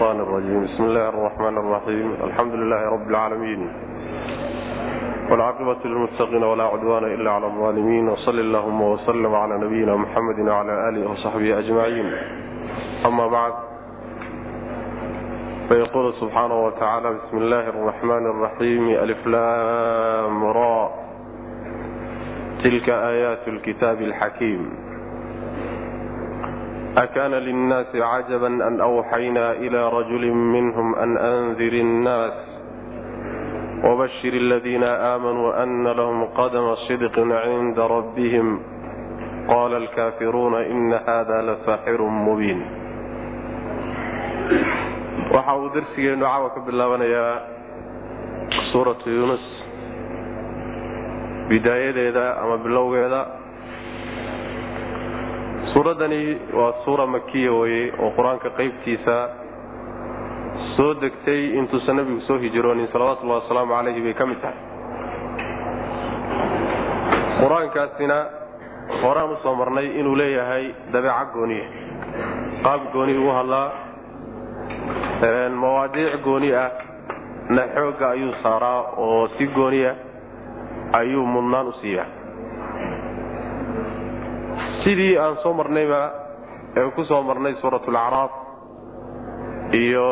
الشيطان الرجيم بسم الله الرحمن الرحيم الحمد لله رب العالمين والعاقبة للمتقين ولا عدوان إلا على الظالمين وصل اللهم وسلم على نبينا محمد وعلى آله وصحبه أجمعين أما بعد فيقول سبحانه وتعالى بسم الله الرحمن الرحيم ألف لام راء تلك آيات الكتاب الحكيم أكان للناس عجبا أن أوحينا إلى رجل منهم أن أنذر الناس وبشر الذين آمنوا أن لهم قدم صدق عند ربهم قال الكافرون إن هذا لساحر مبين waxa uu darsigeenu caawa ka bilaabanayaa suuratu yuunus bidaayadeeda ama bilowgeeda suuraddani waa suura makiya weye oo qur'aanka qaybtiisa soo degtay intuusan nabigu soo hijroonin salawatullahi wasalaamu calayhi bay ka mid tahay. Qur'aankaasina horaan u soo marnay inuu leeyahay dabeeca gooniya qaab gooni ugu hadlaa mawaadiic gooni ah na xoogga ayuu saaraa oo si gooniya ayuu mudnaan u siiyaa sidii aan soo marnayba ee ku soo marnay suurat alacraaf iyo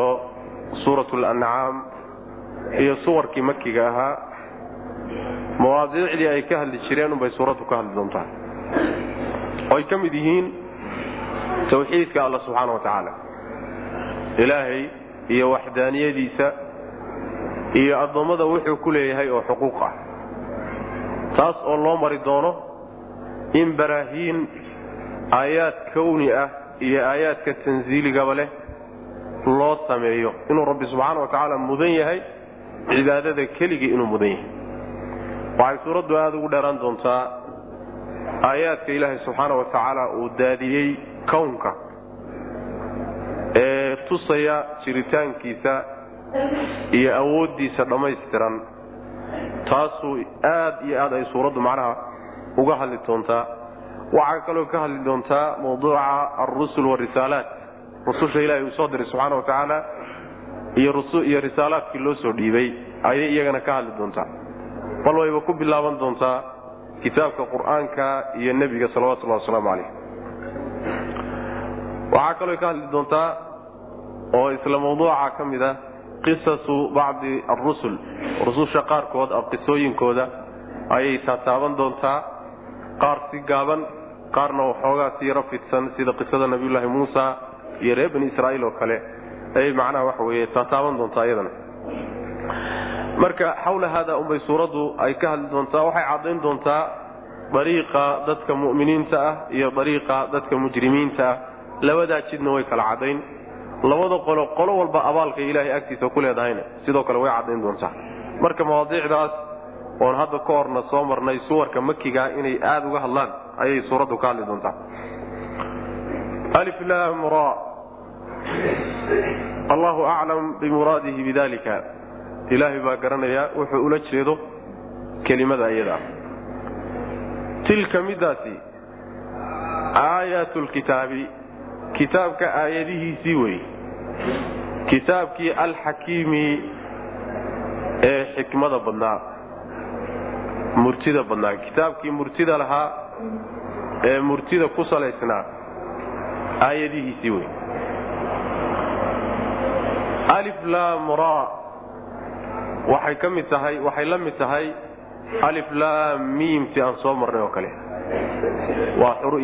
suurat alancaam iyo suwarkii makiga ahaa mawaadiicdii ay ka hadli jireen unbay suuraddu ka hadli doontaa. Oo ay ka mid yihiin tawxiidka alla subxaana wa tacaala. Ilaahay iyo waxdaaniyadiisa iyo addoommada wuxuu ku leeyahay oo xuquuq ah. Taas oo loo mari doono in baraahiin aayaad kowni ah iyo aayaadka tansiiligaba leh loo sameeyo. Inuu rabbi subxaana wa tacaala mudan yahay cibaadada keligii inuu mudan yahay. Waxay suuraddu aada ugu dheeraan doontaa aayaadka ilaahay subxaana wa tacaala uu daadiyey kownka ee tusaya jiritaankiisa iyo awooddiisa dhammaystiran. Taasuu aad iyo aad ay suuraddu macnaha uga hadli doontaa waxaa kaloo ka hadli doontaa mawduuca alrusul warisaalaat rususha ilaahay uu soo diray subxaana wa tacaala iyo risaalaadkii loo soo dhiibay ayay iyagana ka hadli doontaa. Bal wayba ku bilaaban doontaa kitaabka qur'aanka iyo nebiga salawatullahi wasalaamu calayh. Waxaa kaloo ka hadli doontaa oo isla mawduuca ka mid ah qisasu bacdi arusul rususha qaarkood qisooyinkooda ayay taataaban doontaa qaar si gaaban qaarna waxoogaa si yaro fidsan sida qisada nabiyullaahi muusa iyo reer bani israa'iil oo kale. Ayay macnaha waxa weeye taataaban doontaa iyadana. Marka xawla haada unbay suuraddu ay ka hadli doontaa waxay caddayn doontaa dariiqa dadka mu'miniinta ah iyo dariiqa dadka mujrimiinta ah. Labadaa jidna way kala caddayn. Labada qolo qolo walba abaalka ilaahay agtiisa ku leedahayna sidoo kale way caddayn doontaa. Marka mawaadiicdaas oon hadda ka horna soo marnay suwarka makiga inay aada uga hadlaan ayay suuraddu ka hadli doontaa. Aliflam ra. Allahu aclam bimuraadihi bidalika ilaahay baa garanaya wuxuu ula jeedo kelimada iyada ah tilka midaasi aayaat lkitaabi kitaabka aayadihiisii wey. Kitaabkii alxakiimi ee xikmada badnaa murtida badnaa. Kitaabkii murtida lahaa ee murtida ku salaysnaa aayadihiisii wey aliflamra waxay ka mid tahay waxay la mid tahay aliflaamiimti aan soo marnay oo kale.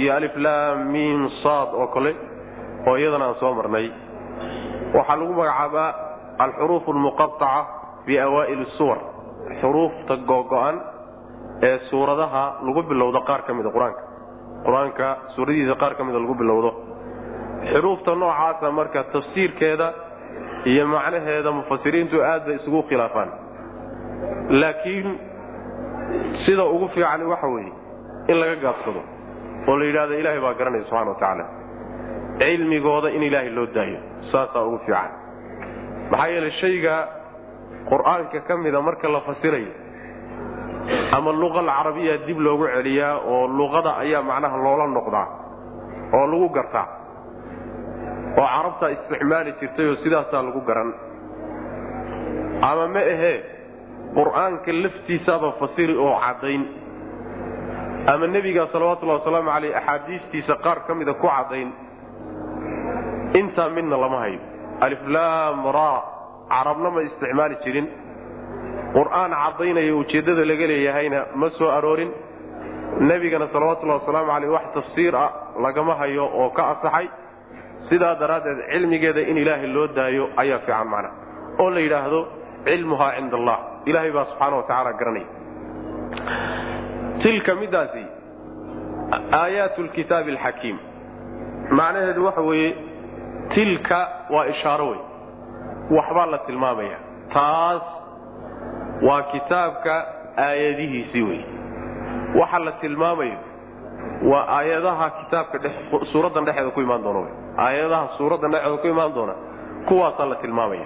Iyo aliflaamiim saad oo kale oo iyadana aan soo marnay. Waxaa lagu magacaabaa alxuruuf almuqaaca fi awaa'il suwar xuruufta googo-an ee suuradaha lagu bilowdo qaar ka mida qur'aanka. Qur'aanka suuradihiisa qaar ka mida lagu bilowdo. Xuruufta noocaasa marka tafsiirkeeda iyo macnaheeda mufasiriintu aad bay isugu khilaafaan. Laakiin sida ugu fiican waxa weeye in laga gaabsado oo la yidhahdo ilaahay baa garanaya subxana wa tacaala cilmigooda in ilaahay loo daayo. Saasaa ugu fiican. Maxaa yeelay shayga qur'aanka ka mida marka la fasirayo ama luqa alcarabiya dib loogu celiyaa oo luqada ayaa macnaha loola noqdaa oo lagu gartaa oo carabtaa isticmaali jirtay oo sidaasaa lagu garan. Ama ma ahee qur'aanka laftiisaaba fasiri oo caddayn. Ama nebiga salawatullahi wasalaamu caleyh axaadiistiisa qaar ka mida ku caddayn. Intaa midna lama hayo aliflaam ra. Carabna ma isticmaali jirin qur'aan caddaynaya ujeeddada laga leeyahayna ma soo aroorin. Nebigana salawatullahi wasalaamu caleyh wax tafsiir ah lagama hayo oo ka asaxay sidaa daraaddeed cilmigeeda in ilaahay loo daayo ayaa fiican macna oo la yidhaahdo cilmuhaa cinda allah ilaahay baa subxaana wa tacaala garanaya. Tilka midaasi aayaat lkitaabi alxakiim macnaheedu waxa weeye tilka waa ishaaro wey waxbaa la tilmaamaya taas waa kitaabka aayadihiisii wey waxa la tilmaamayo waa aayadaha kitaabka suuraddan dhexeeda ku imaan doona aayadaha suuraddan dhexeeda ku imaan doona kuwaasaa la tilmaamaya.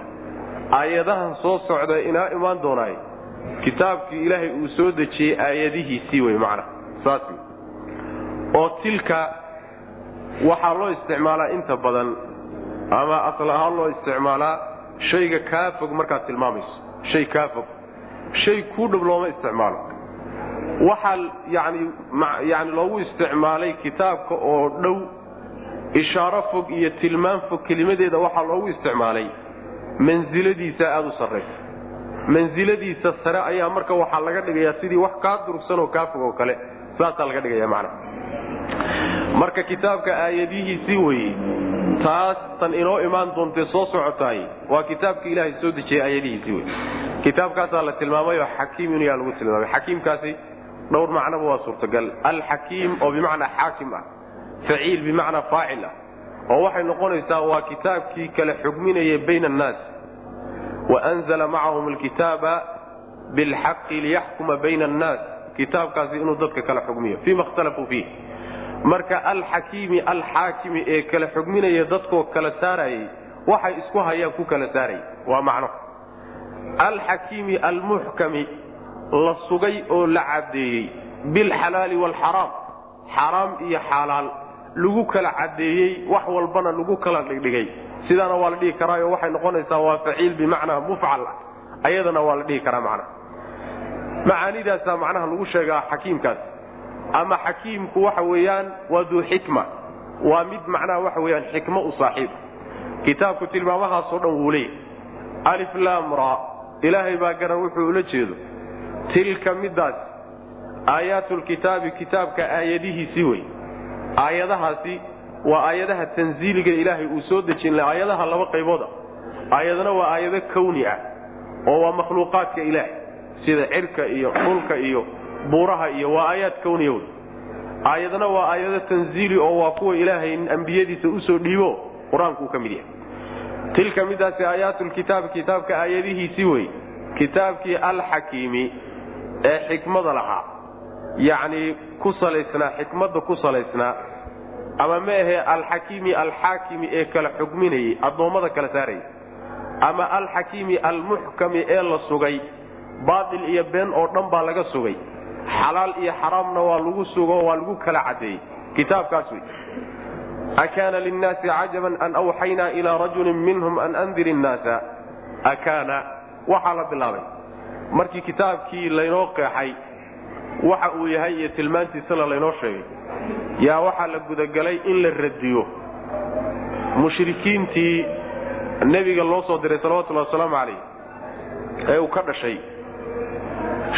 Aayadahan soo socda inaa imaan doonaay kitaabkii ilaahay uu soo dejiyey aayadihiisii wey macna saas oo tilka waxaa loo isticmaalaa inta badan ama asal ahaan loo isticmaalaa shayga kaa fog markaad tilmaamayso. Shay kaa fog shay kuu dhow looma isticmaalo. Waxaa yani yani loogu isticmaalay kitaabka oo dhow ishaaro fog iyo tilmaan fog kelimadeeda waxaa loogu isticmaalay. Mansiladiisa aada u sarraysa mansiladiisa sare ayaa marka waxaa laga dhigayaa sidii wax kaa durugsan oo kaa fog oo kale. Saasaa laga dhigaya macna. Marka kitaabka aayadihiisii weye taas tan inoo imaan doontee soo socotaay waa kitaabka ilaahay soo dejiyey aayadihiisii wey kitaabkaasaa la tilmaamayoo xakiimin yaa lagu tilmaamay. Xakiimkaasi dhowr macnoba waa suurtagal. Alxakiim oo bimacnaa xaakim ah. Faciil bimacnaa faacil ah. Oo waxay noqonaysaa waa kitaabkii kala xugminaya bayna annaas. Waanzala macahum alkitaaba bilxaqi liyaxkuma bayna annaas. Kitaabkaasi inuu dadka kala xugmiyo. Fiima ikhtalafuu fiih marka alxakiimi alxaakimi ee kala xugminaya dadkoo kala saarayay waxay isku hayaan ku kala saaraya waa macno. Alxakiimi almuxkami la sugay oo la caddeeyey bilxalaali waalxaraam xaraam iyo xalaal lagu kala caddeeyey wax walbana lagu kala dhigdhigay. Sidaana waa la dhihi karaayo waxay noqonaysaa waa faciil bimacnaa mufcal ah. Ayadana waa la dhihi karaa macnaha macaanidaasaa macnaha lagu sheegaa xakiimkaas ama xakiimku waxa weeyaan waa duu xikma. Waa mid macnaha waxa weeyaan xikmo u saaxiib. Kitaabku tilmaamahaasoo dhan wuu leeyahy aliflamra ilaahay baa garan wuxuu ula jeedo. Tilka midaas aayaatulkitaabi kitaabka aayadihiisii wey. Aayadahaasi waa aayadaha tanziiliga ilaahay uu soo dejin aayadaha laba qaybooda aayadana waa aayado kawni ah oo waa makhluuqaadka ilaahay. Sida cirka iyo dhulka iyo buuraha iyo waa aayaad kawniya wey aayadana waa aayado tanziili oo waa kuwa ilaahay ambiyadiisa u soo dhiibo qur'aanku uu ka mid yahay. Tilka midaasi aayaatulkitaab kitaabka aayadihiisii wey. Kitaabkii alxakiimi ee xikmada lahaa. Yacnii ku salaysnaa xikmadda ku salaysnaa ama ma ahee alxakiimi alxaakimi ee kala xugminayay addoommada kala saarayay. Ama alxakiimi almuxkami ee la sugay baatil iyo been oo dhan baa laga sugay xalaal iyo xaraamna waa lagu sugo waa lagu kala caddeeyey kitaabkaas wey akaana linnaasi cajaban an awxaynaa ilaa rajulin minhum an andir innaasa akaana waxaa la bilaabay. Markii kitaabkii laynoo qeexay waxa uu yahay iyo tilmaantiisana laynoo sheegay yaa waxaa la gudagelay in la radiyo. Mushrikiintii nebiga loo soo diray salawatullahi wasalaamu calayh ee uu ka dhashay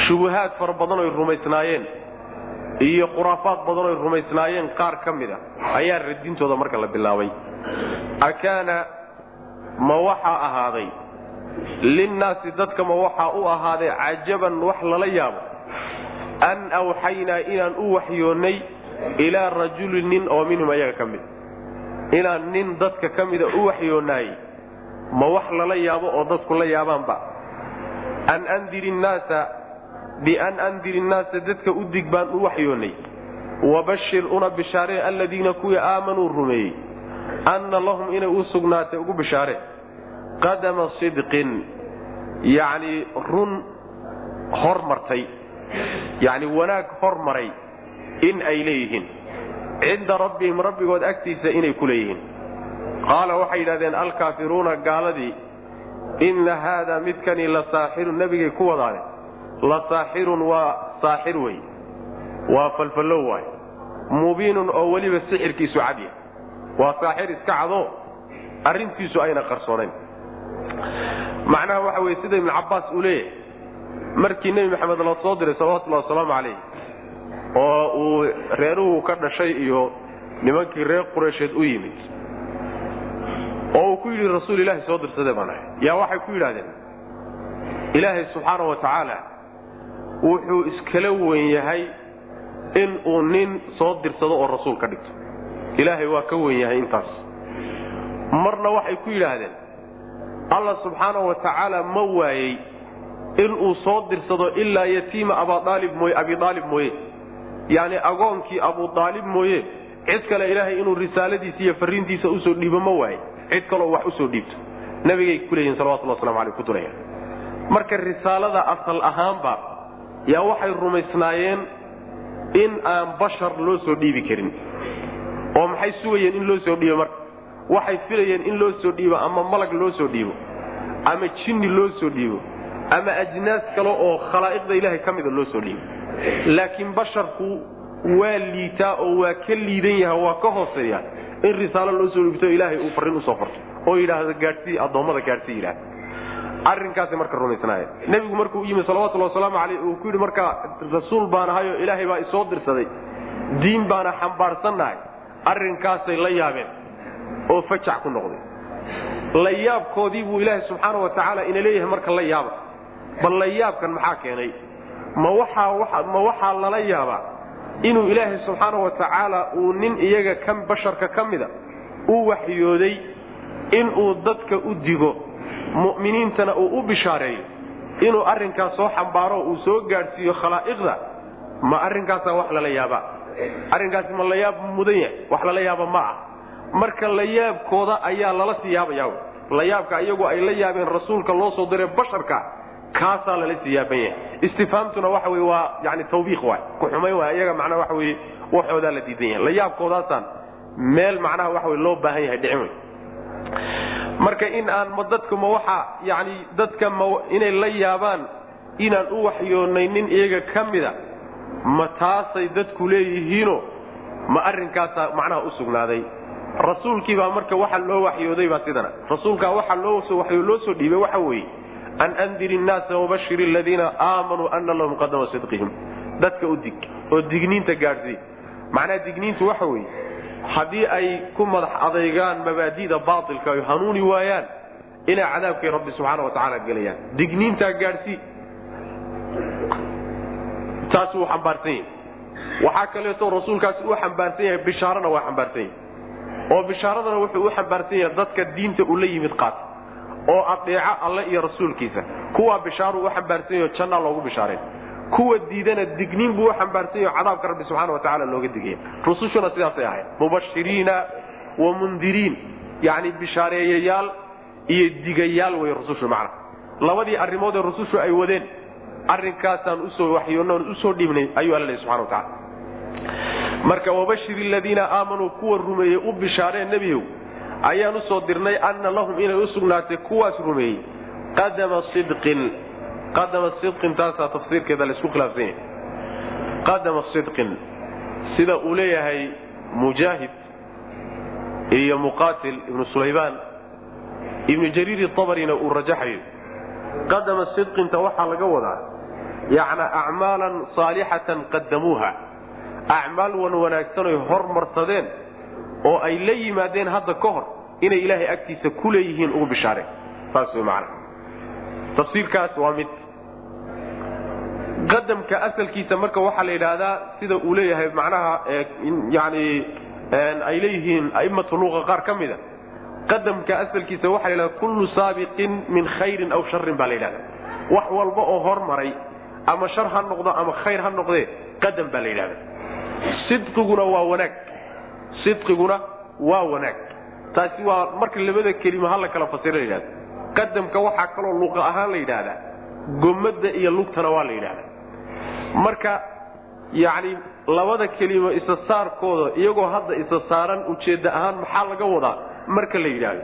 shubuhaad fara badan oy rumaysnaayeen iyo khuraafaad badan oy rumaysnaayeen qaar ka mid a ayaa radintooda marka la bilaabay. Akaana ma waxaa ahaaday? Linnaasi dadka ma waxaa u ahaaday cajaban wax lala yaabo? An awxaynaa inaan u waxyoonnay ilaa rajulin nin oo minhum ayaga ka mid. Inaan nin dadka ka mida u waxyoonaay ma wax lala yaabo oo dadku la yaabaanba? An andir innaasa bian andir innaasa dadka u dig baan u waxyoonnay wabashir una bishaaree alladiina kuwii aamanuu rumeeyey anna lahum inay u sugnaatay ugu bishaaree qadama sidqin yacnii run hormartay yacni wanaag hormaray in ay leeyihiin cinda rabbihim rabbigood agtiisa inay ku leeyihiin qaala waxay yidhahdeen alkaafiruuna gaaladii inna haadaa midkani la saaxirun nebigay ku wadaane la saaxirun waa saaxir wey waa falfallow waay. Mubiinun oo weliba sixirkiisu cadya waa saaxir iska cado. Arrintiisu ayna qarsoonayn. Macnaha waxa weye sida ibnu cabbaas uu leeyahay. Markii nebi maxamed la soo diray salawatullahi wasalaamu calayh oo uu reeruhu ka dhashay iyo nimankii reer qureysheed u yimid oo uu ku yidhi rasuul ilaahi soo dirsadee baan ahay. Yaa waxay ku yidhahdeen ilaahay subxaana wa tacaala wuxuu iskala wen yahay in uu nin soo dirsado oo rasuul ka dhigto. Ilaahay waa ka wen yahay intaas. Marna waxay ku yidhaahdeen allah subxaana wa tacaala ma waayey inuu soo dirsado ilaa yatiima abaalib mooye abiaalib mooye. Yacni agoonkii abudaalib mooye cid kale ilaahay inuu risaaladiisa iyo fariintiisa u soo dhiibo ma waaye. Cid kaleo wax u soo dhiibto. Nabigay ku leeyihiin salawatullah waslamu aleyh kutulaya marka risaalada asal ahaanba yaa waxay rumaysnaayeen in aan bashar loo soo dhiibi karin. oo maxay sugayeen in loo soo dhiibo marka? waxay filayeen in loo soo dhiibo ama malag loo soo dhiibo? ama jinni loo soo dhiibo? ama ajnaas kale oo khalaa'iqda ilaahay ka mida loo soo dhiibo? laakiin basharku waa liitaa oo waa ka liidan yaha waa ka hooseeya in risaalo loo soo dhiibto ilaahay uu farrin u soo farto oo yidhaahdo gaadhsii addoommada gaadhsii yidhahda arrinkaasay marka rumaysnaayeen. Nebigu markuu u yimi salawatullhi wasalaamu caleyh uu ku yidhi markaa rasuul baan ahayoo ilaahay baa isoo dirsaday diin baana xambaarsannahay arrinkaasay la yaabeen oo fajac ku noqday la yaabkoodii buu ilaahay subxaana wa tacaala ina leeyahay marka la yaaba bal la yaabkan maxaa keenay? Ma waxaa ma waxaa lala yaabaa inuu ilaahay subxaana wa tacaala uu nin iyaga ka basharka ka mida u waxyooday inuu dadka u digo mu'miniintana uu u bishaareeyo inuu arrinkaas soo xambaaro uu soo gaadhsiiyo khalaa'iqda ma arrinkaasaa wax lala yaabaa arrinkaasi ma la yaab mudan yahay wax lala yaaba ma ah. Marka la yaabkooda ayaa lala sii yaabaya la yaabka iyagu ay la yaabeen rasuulka loo soo diray basharka kaasaa lala sii yaaban yahay. Istifhaamtuna waxa wey waa yani tawbiiq waay. Ku xumayn waay iyaga macnaha waxa weye waxoodaa la diidan yahay. La yaabkoodaasaan meel macnaha waxa wey loo baahan yahay dhicin wey marka in aan ma dadku ma waxa yani dadka ma inay la yaabaan inaan u waxyoonaynin iyaga ka mida ma taasay dadku leeyihiino ma arrinkaasaa macnaha u sugnaaday. Rasuulkii baa marka waxa loo waxyooday baa sidana. Rasuulkaa waxa loo loo soo dhiibay waxa weeye an andir innaasa wabashir aladiina aamanuu ana lahum qadama sidqihim. Dadka u dig oo digniinta gaadhsii macnaha digniintu waxa weeye haddii ay ku madax adaygaan mabaadida baailka ay hanuuni waayaan inay cadaabkay rabbi subxaana wa tacaala gelayaan. Digniintaa gaadhsii taas wuu xambaarsan yahay. Waxaa kaleeto rasuulkaasi uu xambaarsan yahay bishaarana waa xambaarsan yahay. Oo bishaaradana wuxuu u xambaarsan yahay dadka diinta ula yimid qaata oo adeeca alle iyo rasuulkiisa. Kuwaa bishaaruu u xambaarsan yaho jannaa loogu bishaareen kuwa diidana digniin buu u xambaarsan yaho cadaabka rabbi subxana wa tacala looga digaya rusushuna sidaasay ahayd. Mubashiriina wa mundiriin yacni bishaareeyayaal iyo digayaal wey rusushu macna. Labadii arrimood ee rusushu ay wadeen arrinkaasaan u soo waxyoonoon u soo dhiibnay ayuu alla lehy subxana wa tacala marka wabashir aladiina aamanuu kuwa rumeeyey u bishaareen nebiyow ayaan u soo dirnay anna lahum inay u sugnaatay kuwaas rumeeyey qadama sidqin qadama sidqin taasaa tafsiirkeeda laysku khilaafsan yahay qadama sidqin sida uu leeyahay mujaahid iyo muqaatil ibnu sulaymaan ibnu jariir abarina uu rajaxayo qadama sidqinta waxaa laga wadaa yacna acmaalan saalixatan qadamuuha acmaal wan wanaagsanoy hormarsadeen oo ay la yimaadeen hadda ka hor inay ilaahay agtiisa ku leeyihiin ugu bishaareen saas way macana tafsiirkaas waa mid qadamka asalkiisa marka waxaa la yidhaahdaa sida uu leeyahay macnaha yani ay leeyihiin a'immatu luqa qaar ka mida qadamka asalkiisa waxaa la yidhahda kullu saabiqin min khayrin aw sharin baa la yidhahda wax walba oo hormaray ama shar ha noqdo ama khayr ha noqdee qadam baa la yidhahda sidqiguna waa wanaag. Sidqiguna waa wanaag. Taasi waa marka labada kelima ha la kala fasira la yidhahda qadamka waxaa kaloo luqa ahaan la yidhaahdaa. Gommadda iyo lugtana waa la yidhahdaa marka yacni labada kelimo isa saarkooda iyagoo hadda isa saaran ujeedda ahaan maxaa laga wadaa? Marka la yidhaahdo.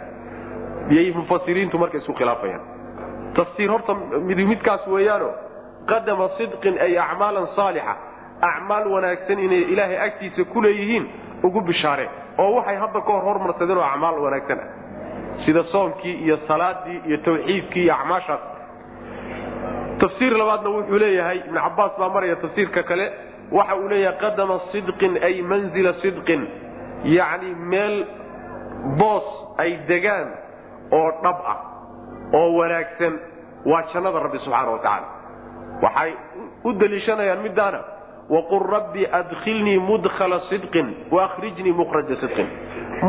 Yay mufasiriintu marka isku khilaafayaan. Tafsiir horta mid midkaas weeyaano qadama sidqin ay acmaalan saalixa. Acmaal wanaagsan inay ilaahay agtiisa ku leeyihiin ugu bishaareen oo waxay hadda ka hor hormarsadeen oo acmaal wanaagsan ah. Sida soonkii iyo salaadii iyo tawxiidkii iyo acmaashaas tafsiir labaadna wuxuu leeyahay ibn cabaas baa maraya tafsiirka kale waxa uu leeyahay qadama sidqin ay manzila sidqin. Yacni meel boos ay degaan oo dhab ah oo wanaagsan waa jannada rabbi subxaana wa tacaala. Waxay u deliishanayaan midaana waqul rabbi adkhilnii mudkhala sidqin waahrijnii mukhraja sidqin.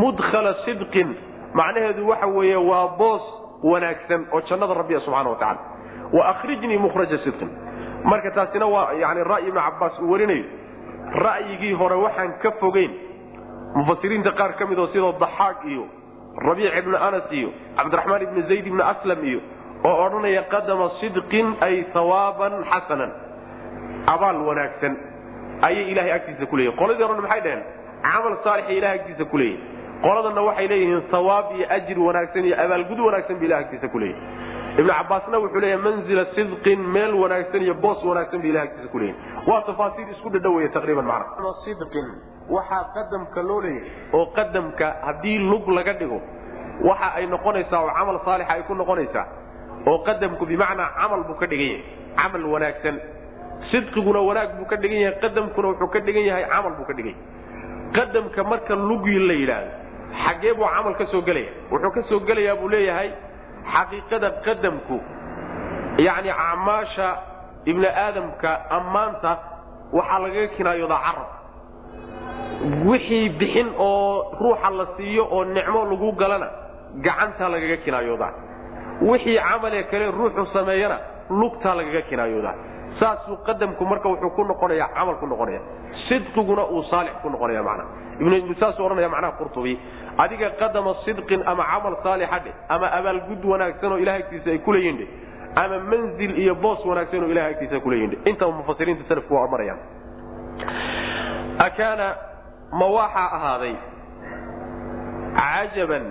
Mudkhala sidqin macnaheedu waxa weeye waa boos wanaagsan oo jannada rabbiya subxana wa tacala waahrijnii mukhraja sidqin. Marka taasina waa yani ra'yi ibnu cabaas uu warinayo. Ra'yigii hore waxaan ka fogeyn mufasiriinta qaar ka mid oo sidoo daxaaq iyo rabiic ibnu anas iyo cabdiraxmaan ibnu zayd ibnu aslam iyo oo odhanaya qadama sidqin ay hawaaban xasanan abaal wanaagsan ayay ilahay agtiisa ku leeyihiin qoladii horena maxay dhaheen? Camal saalixay ilahay agtiisa ku leeyihiin qoladanna waxay leeyihiin hawaab iyo ajri wanaagsan iyo abaalgud wanaagsan ba ilahay agtiisa ku leeyihiin ibnu cabaasna wuxuu leeyahay manzila sidqin meel wanaagsan iyo boos wanaagsan ba ilahay agtiisa ku leeyihiin waa tafaasiir isku dhadhawaya taqriiban macna sidqin waxaa qadamka loo leeyahay oo qadamka haddii lug laga dhigo waxa ay noqonaysaa oo camal saalixa ay ku noqonaysaa oo qadamku bimacnaa camal buu ka dhigan yahay camal wanaagsan. Sidqiguna wanaag buu ka dhigan yahay qadamkuna wuxuu ka dhigan yahay camal buu ka dhigan yahay. Qadamka marka lugi la yidhaahdo xaggee buu camal ka soo gelaya wuxuu ka soo gelayaa buu leeyahay xaqiiqada qadamku yacni acmaasha ibni aadamka ammaanta waxaa lagaga kinaayoodaa carab. Wixii bixin oo ruuxa la siiyo oo nicmo lagu galana gacantaa lagaga kinaayoodaa wixii camalee kale ruuxu sameeyana lugtaa lagaga kinaayoodaa saasuu qadamku marka wuxuu ku noqonaya camal noqonaya sidqiguna uu saalix ku noqonaya mana saasuu odhanaya macnaha qurtubi adiga qadama sidqin ama camal saalixa dheh ama abaalgud wanaagsan oo ilahay agtiisa ay kuleeyihin dheh ama manzil iyo boos wanaagsan oo ilahay agtiisa kuleeyihin dheh intaba mufasiriinta salafku waa marayaan. Akaana ma waxaa ahaaday cajaban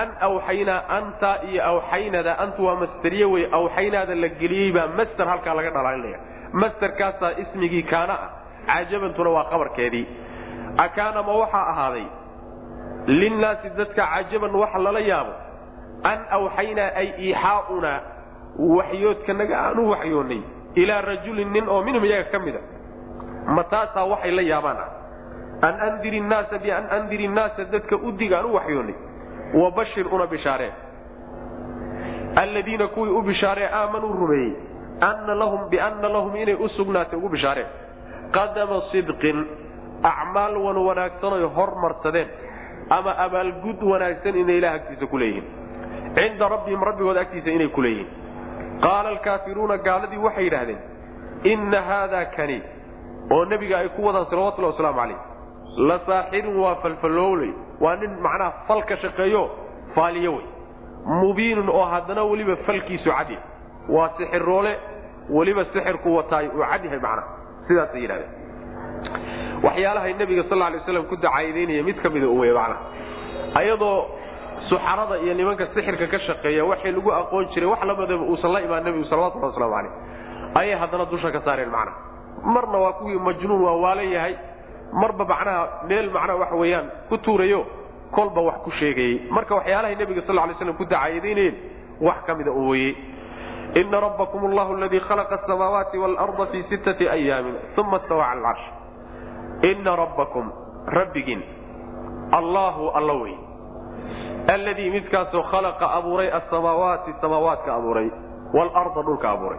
an awxaynaa anta iyo awxaynada antu waa masteriye wey awxaynaada la geliyey baa master halkaa laga dhalaalinaya. Masterkaasaa ismigii kaana ah cajabantuna waa qabarkeedii akaana ma waxaa ahaaday linnaasi dadka cajaban waxa lala yaabo an awxaynaa ay iixaaunaa waxyoodkanaga aan u waxyoonnay ilaa rajulin nin oo minhum iyaga ka mida. Ma taasaa waxay la yaabaan ah. An andiri nnaasa bian andiri nnaasa dadka udig aan u waxyoonnay wabashir una bishaaree alladiina kuwii u bishaaree aamanuu rumeeyey anna lahum bianna lahum inay u sugnaatay ugu bishaareen. Qadama sidqin acmaal wan wanaagsanoy hormarsadeen ama abaalgud wanaagsan inay ilaah agtiisa ku leeyihiin. Cinda rabbihim rabbigooda agtiisa inay ku leeyihiin. Qaala alkaafiruuna gaaladii waxay yidhaahdeen inna haadaa kani oo nebiga ay ku wadaan salawatullahi wasalaamu calayh la saaxirun waa falfalooley waa nin macnaha fal ka shaqeeyo faaliyo wey. Mubiinun oo haddana weliba falkiisu cadya waa sixiroole weliba sixirku wataay uu cad yahay macnaha. Sidaasay yidhahdeen waxyaalahay nebiga sal lla alay waslam ku dacaayadeynaya mid ka mida uwey macnaha ayadoo suxarada iyo nimanka sixirka ka shaqeeya waxay lagu aqoon jiray wax lamadaba uusan la imaan nebigu salawatullahi waslamu calayh ayay haddana dusha ka saareen macnaha marna waa kuwii majnuun waa waalan yahay. Marba macnaha meel macnaha waxa weeyaan ku tuurayo kolba wax ku sheegayey marka waxyaalahay nebiga sal lay slam ku dacaayadaynayeen wax ka mida u weye ina rabbakum allahu aladii khalaqa asamaawaati waalarda fii sittati ayaamin uma stawa cala alcarsh ina rabbakum rabbigiin allahu alla wey alladii midkaasoo khalaqa abuuray asamaawaati samaawaadka abuuray waalarda dhulka abuuray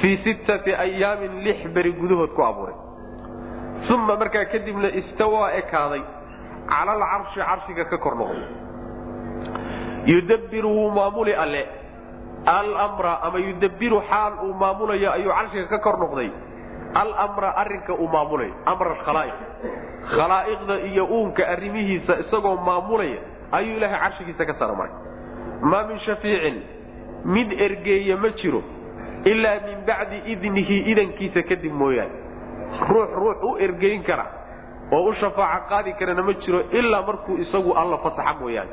fii sittati ayaamin lix beri gudahood ku abuuray uma markaa kadibna istawaa ekaaday cala alcarshi carshiga ka kor noqday yudabbiru wuu maamuli alle almra ama yudabbiru xaal uu maamulayo ayuu carshiga ka kor noqday almra arrinka uu maamulayo amra khalaa'iq khalaa'iqda iyo uunka arrimihiisa isagoo maamulaya ayuu ilaahay carshigiisa ka saramaray maa min shafiicin mid ergeeya ma jiro ilaa min bacdi idnihi idankiisa kadib mooyaane. Ruux ruux u ergeyn kara oo u shafaaco qaadi karana ma jiro ilaa markuu isagu alla fasaxa mooyaane.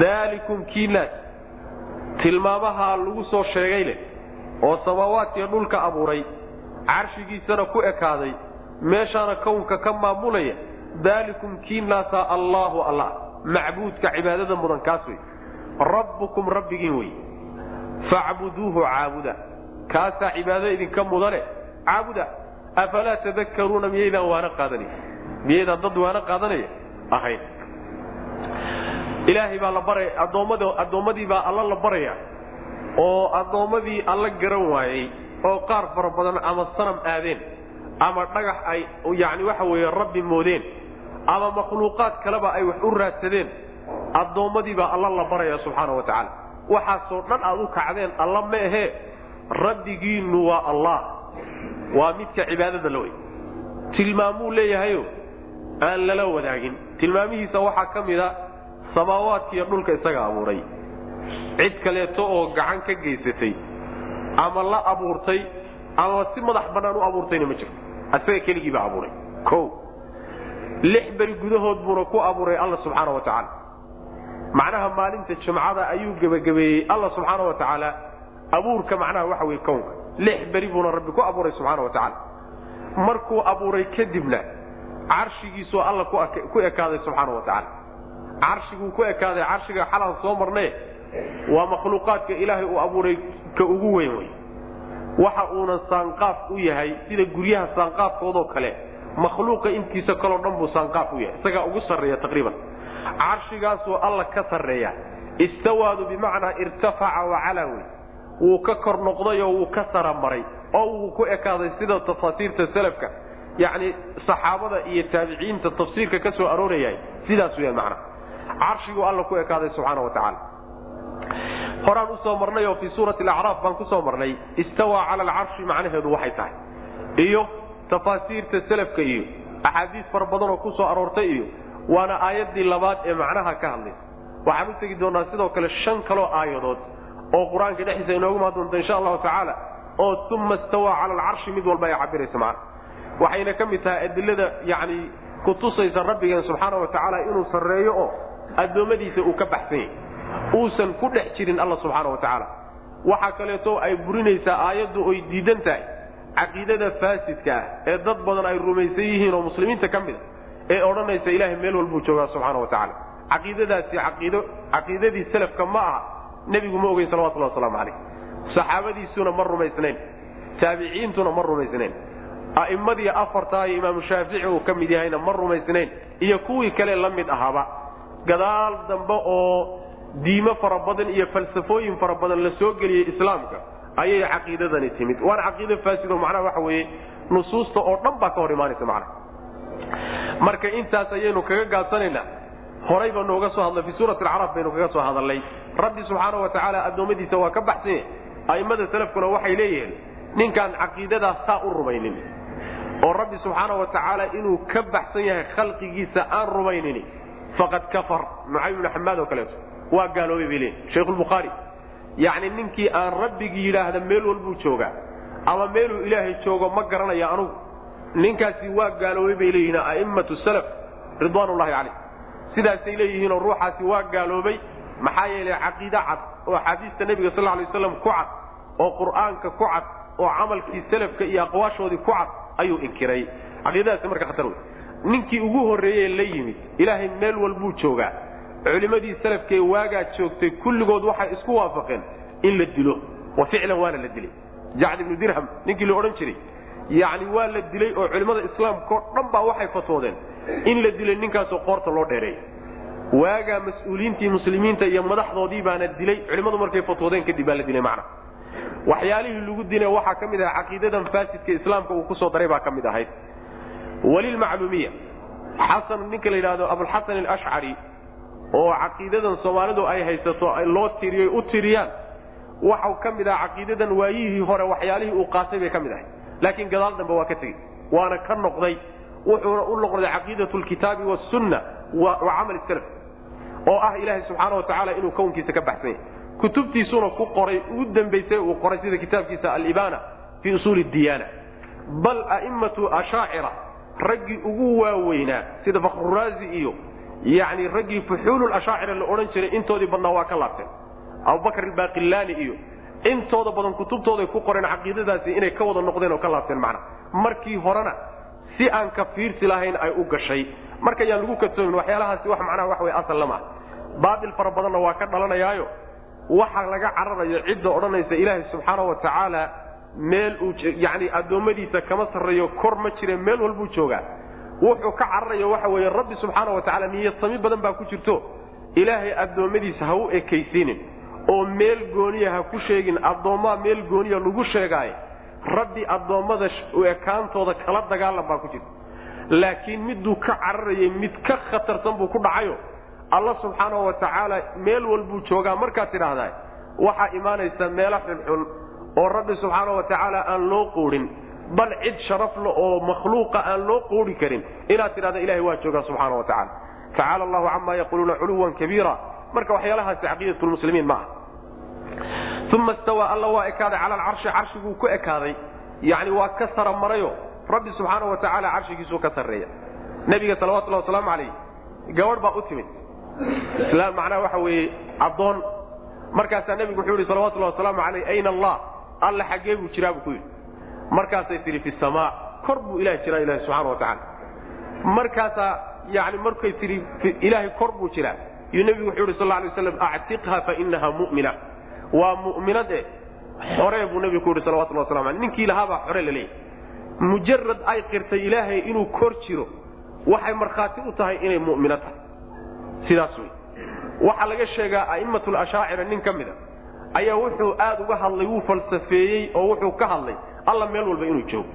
Daalikum kiinaas tilmaamahaa lagu soo sheegay leh oo samaawaadkiiyo dhulka abuuray carshigiisana ku ekaaday meeshaana kownka ka maamulaya daalikum kiinaasaa allaahu allah macbuudka cibaadada mudan kaas wey rabbukum rabbigiin wey facbuduuhu caabuda. Kaasaa cibaado idinka mudane? Caabuda. Afalaa tadakkaruuna miyaydaan waana qaadanay miyaydaan dad waana qaadanaya? Ahayn. Ilaahay baa la baraya addoommad addoommadii baa alla la baraya oo addoommadii alla garan waayey oo qaar fara badan ama sanam aadeen ama dhagax ay yacni waxa weeye rabbi moodeen ama makhluuqaad kaleba ay wax u raadsadeen addoommadii baa alla la baraya subxaana wa tacaala. Waxaasoo dhan aad u kacdeen alla ma ahee rabbigiinnu waa allah. Waa midka cibaadada la wey tilmaamuu leeyahayo aan lala wadaagin. Tilmaamihiisa waxaa ka mid a samaawaadkiiyo dhulka isaga abuuray. Cid kaleeto oo gacan ka geysatay ama la abuurtay ama si madax bannaan u abuurtayna ma jirto. Isaga keligii baa abuuray. O lix beri gudahood buuna ku abuuray alla subxaana wa tacaala. Macnaha maalinta jimcada ayuu gebagabeeyey alla subxaana wa tacaala. Abuurka macnaha waxa weye kownka. Lix beri buuna rabbi ku abuuray subxaana wa tacaala. Markuu abuuray kadibna carshigiisuu alla ku ekaaday subxaana wa tacaala. Carshiguu ku ekaaday carshiga xalaan soo marnee waa makhluuqaadka ilaahay uu abuuray ka ugu weyn wey waxa uuna saanqaaf u yahay sida guryaha saanqaafkoodoo kale makhluuqa intiisa kaloo dhan buu saanqaaf u yahay. Isagaa ugu sarreeya taqriiban. Carshigaasuu alla ka sarreeya istawaadu bimacnaa irtafaca wacalaa wey. Wuu ka kor noqdayoo wuu ka saramaray oo wuu ku ekaaday sida tafaasiirta salafka yacni saxaabada iyo taabiciinta tafsiirka ka soo aroorayahay. Sidaas weya macna. Carshiguu alla ku ekaaday subxaana wa tacaala horaan u soo marnay oo fii suurati alacraaf baan ku soo marnay istawaa cala alcarshi macnaheedu waxay tahay. Iyo tafaasiirta salafka iyo axaadiis fara badan oo ku soo aroortay iyo waana aayaddii labaad ee macnaha ka hadlaysa waxaan u tegi doonaa sidoo kale shan kaloo aayadood oo qur'aanka dhexdiisa inoogu maa doonta insha allahu tacaala oo uma istawaa cala alcarshi mid walba ay cabiraysa macna. Waxayna ka mid tahay adilada yacni kutusaysa rabbigeen subxaana wa tacaala inuu sarreeyo oo addoommadiisa uu ka baxsan yahay uusan ku dhex jirin alla subxaana wa tacaala waxaa kaleeto ay burinaysaa aayaddu oy diidan tahay. Caqiidada faasidka ah ee dad badan ay rumaysan yihiin oo muslimiinta ka mid a ee odhanaysa ilaahay meel walbuu joogaa subxaana wa tacaala caqiidadaasi caqiido caqiidadii salafka ma aha nebigu ma ogeyn salawatullahi wasalaamu calayh saxaabadiisuna ma rumaysnayn. Taabiciintuna ma rumaysnayn. A'immadii afartaa iyo imaamu shaafici uu ka mid yahayna ma rumaysnayn. Iyo kuwii kale la mid ahaaba gadaal dambe oo diimo fara badan iyo falsafooyin fara badan la soo geliyey islaamka ayay caqiidadani timid. Waana caqiido faasido macnaha waxa weeye nusuusta oo dhan baa ka hor imaanaysa macnaha. Marka intaas ayaynu kaga gaabsanaynaa horay nooga soo hadlay fii suurati alcaraf baynu kaga soo hadalnay rabbi subxaana wa tacaala addoommadiisa waa ka baxsan yahay a'immada salafkuna waxay leeyihiin ninkaan caqiidadaas saa u rumaynin. Oo rabbi subxaana wa tacaala inuu ka baxsan yahay khalqigiisa aan rumaynin faqad kafar. Nucaym ibnu xamaad oo kaleeto waa gaaloobay bay leeyihiin sheikhulbukhaari yacni ninkii aan rabbigii yidhaahda meel walbuu joogaa ama meeluu ilaahay joogo ma garanaya anugu. Ninkaasi waa gaaloobay bay leeyihiin a'immatu salaf ridwaanullahi calayh sidaasay leeyihiinoo ruuxaasi waa gaaloobay maxaa yeelay caqiide cad oo axaadiista nebiga sal alay waslam ku cad oo qur'aanka ku cad oo camalkii salafka iyo aqwaashoodii ku cad ayuu inkiray. Caqiidadaasi marka khatar wey ninkii ugu horreeyee la yimid ilaahay meel walbuu joogaa culimmadii salafkee waagaa joogtay kulligood waxay isku waafaqeen in la dilo. Wa ficlan waana la dilay. Jacd ibnu dirham ninkii la odhan jiray yacni waa la dilay oo culimmada islaamkao dhan baa waxay fatwoodeen in la dilay ninkaasoo qoorta loo dheereey waagaa mas'uuliyiintii muslimiinta iyo madaxdoodii baana dilay culimmadu markay fatwoodeen kadib baa la dilay macna. Waxyaalihii lagu dilay waxaa ka mid aha caqiidadan faasidka islaamka uu ku soo daray baa ka mid ahayd. Walilmacluumiya xasan ninka la yidhaahdo abulxasan alashcari oo caqiidadan soomaalidu ay haysato loo tiriyoy u tiriyaan. Waxau ka mid aha caqiidadan waayihii hore waxyaalihii uu qaatay bay ka mid ahay. Laakiin gadaal dambe waa ka tegey. Waana ka noqday wuxuuna u noqday caqiidatu lkitaabi wasunna wa camal salaf oo ah ilaahay subxaana wa tacaala inuu kownkiisa ka baxsan yahay kutubtiisuna ku qoray ugu dambaysay uu qoray sida kitaabkiisa alibana fii usuuli diyaana. Bal a'immatu ashaacira raggii ugu waaweynaa sida fakruraazi iyo yacni raggii fuxuulul ashaacira la odhan jiray intoodii badnaa waa ka laabteen. Abubakar albaaqilaani iyo intooda badan kutubtooday ku qoreen caqiidadaasi inay ka wada noqdeen oo ka laabteen macna. Markii horena si aan ka fiirsi lahayn ay u gashay. Marka yaan lagu kadsoomin waxyaalahaasi wax macnaha wax wey asal lama baatil fara badanna waa ka dhalanayaayo. Waxa laga cararayo cidda odhanaysa ilaahay subxaana wa tacaala meel uu yani addoommadiisa kama sarreeyo kor ma jire meel walbuu joogaa wuxuu ka cararayo waxa weeye rabbi subxaana wa tacala niyadsami badan baa ku jirto. Ilaahay addoommadiisa ha u ekaysiinin oo meel gooniya ha ku sheegin addoommaa meel gooniya lagu sheegaayo rabbi addoommada ekaantooda kala dagaalan baa ku jirta laakiin miduu ka cararayay mid ka khatarsan buu ku dhacayo. Alla subxaanahu wa tacaala meel walbuu joogaa markaad tidhaahdaa waxaa imaanaysa meelo xunxun oo rabbi subxaana wa tacaala aan loo quudhin bal cid sharafle oo makhluuqa aan loo quudhi karin. Inaad tidhahda ilahay waa joogaa subxaana wa tacala tacaala allahu camaa yaquuluuna culuwan kabiira. Marka waxyaalahaasi caqiidatulmuslimiin ma ah uma stawaa alla waa ekaaday cala alcarshi carshiguu ku ekaaday. Yani waa ka sara marayo rabbi subxaana wa tacaala carshigiisuu ka sarreeya. Nebiga salawatullahi wasalaamu calayh gabadh baa u timid. Islaam macnaha waxa weeye addoon. Markaasaa nebigu wuxuu yihi salawatullahi wasalaamu calayh ayna allah? Alla xaggee buu jiraa buu ku yidhi markaasay tihi fi samaa kor buu ilaah jiraa ilahi subxana wa tacaala. Markaasaa yani markay tihi ilaahay kor buu jiraa. Yuu nebigu wuxuu yihi sal lla alay waslam actiqha fa inaha mu'mina. Waa mu'minad e xoree buu nebigu ku yidhi salawatullahi waslamu aleyh ninkii lahaabaa xore la leeyahy mujarad ay qirtay ilaahay inuu kor jiro waxay markhaati u tahay inay mu'mino tahay. Sidaas wey waxaa laga sheegaa a'immatul ashaacira nin ka mida ayaa wuxuu aad uga hadlay wuu falsafeeyey oo wuxuu ka hadlay alla meel walba inuu joogo.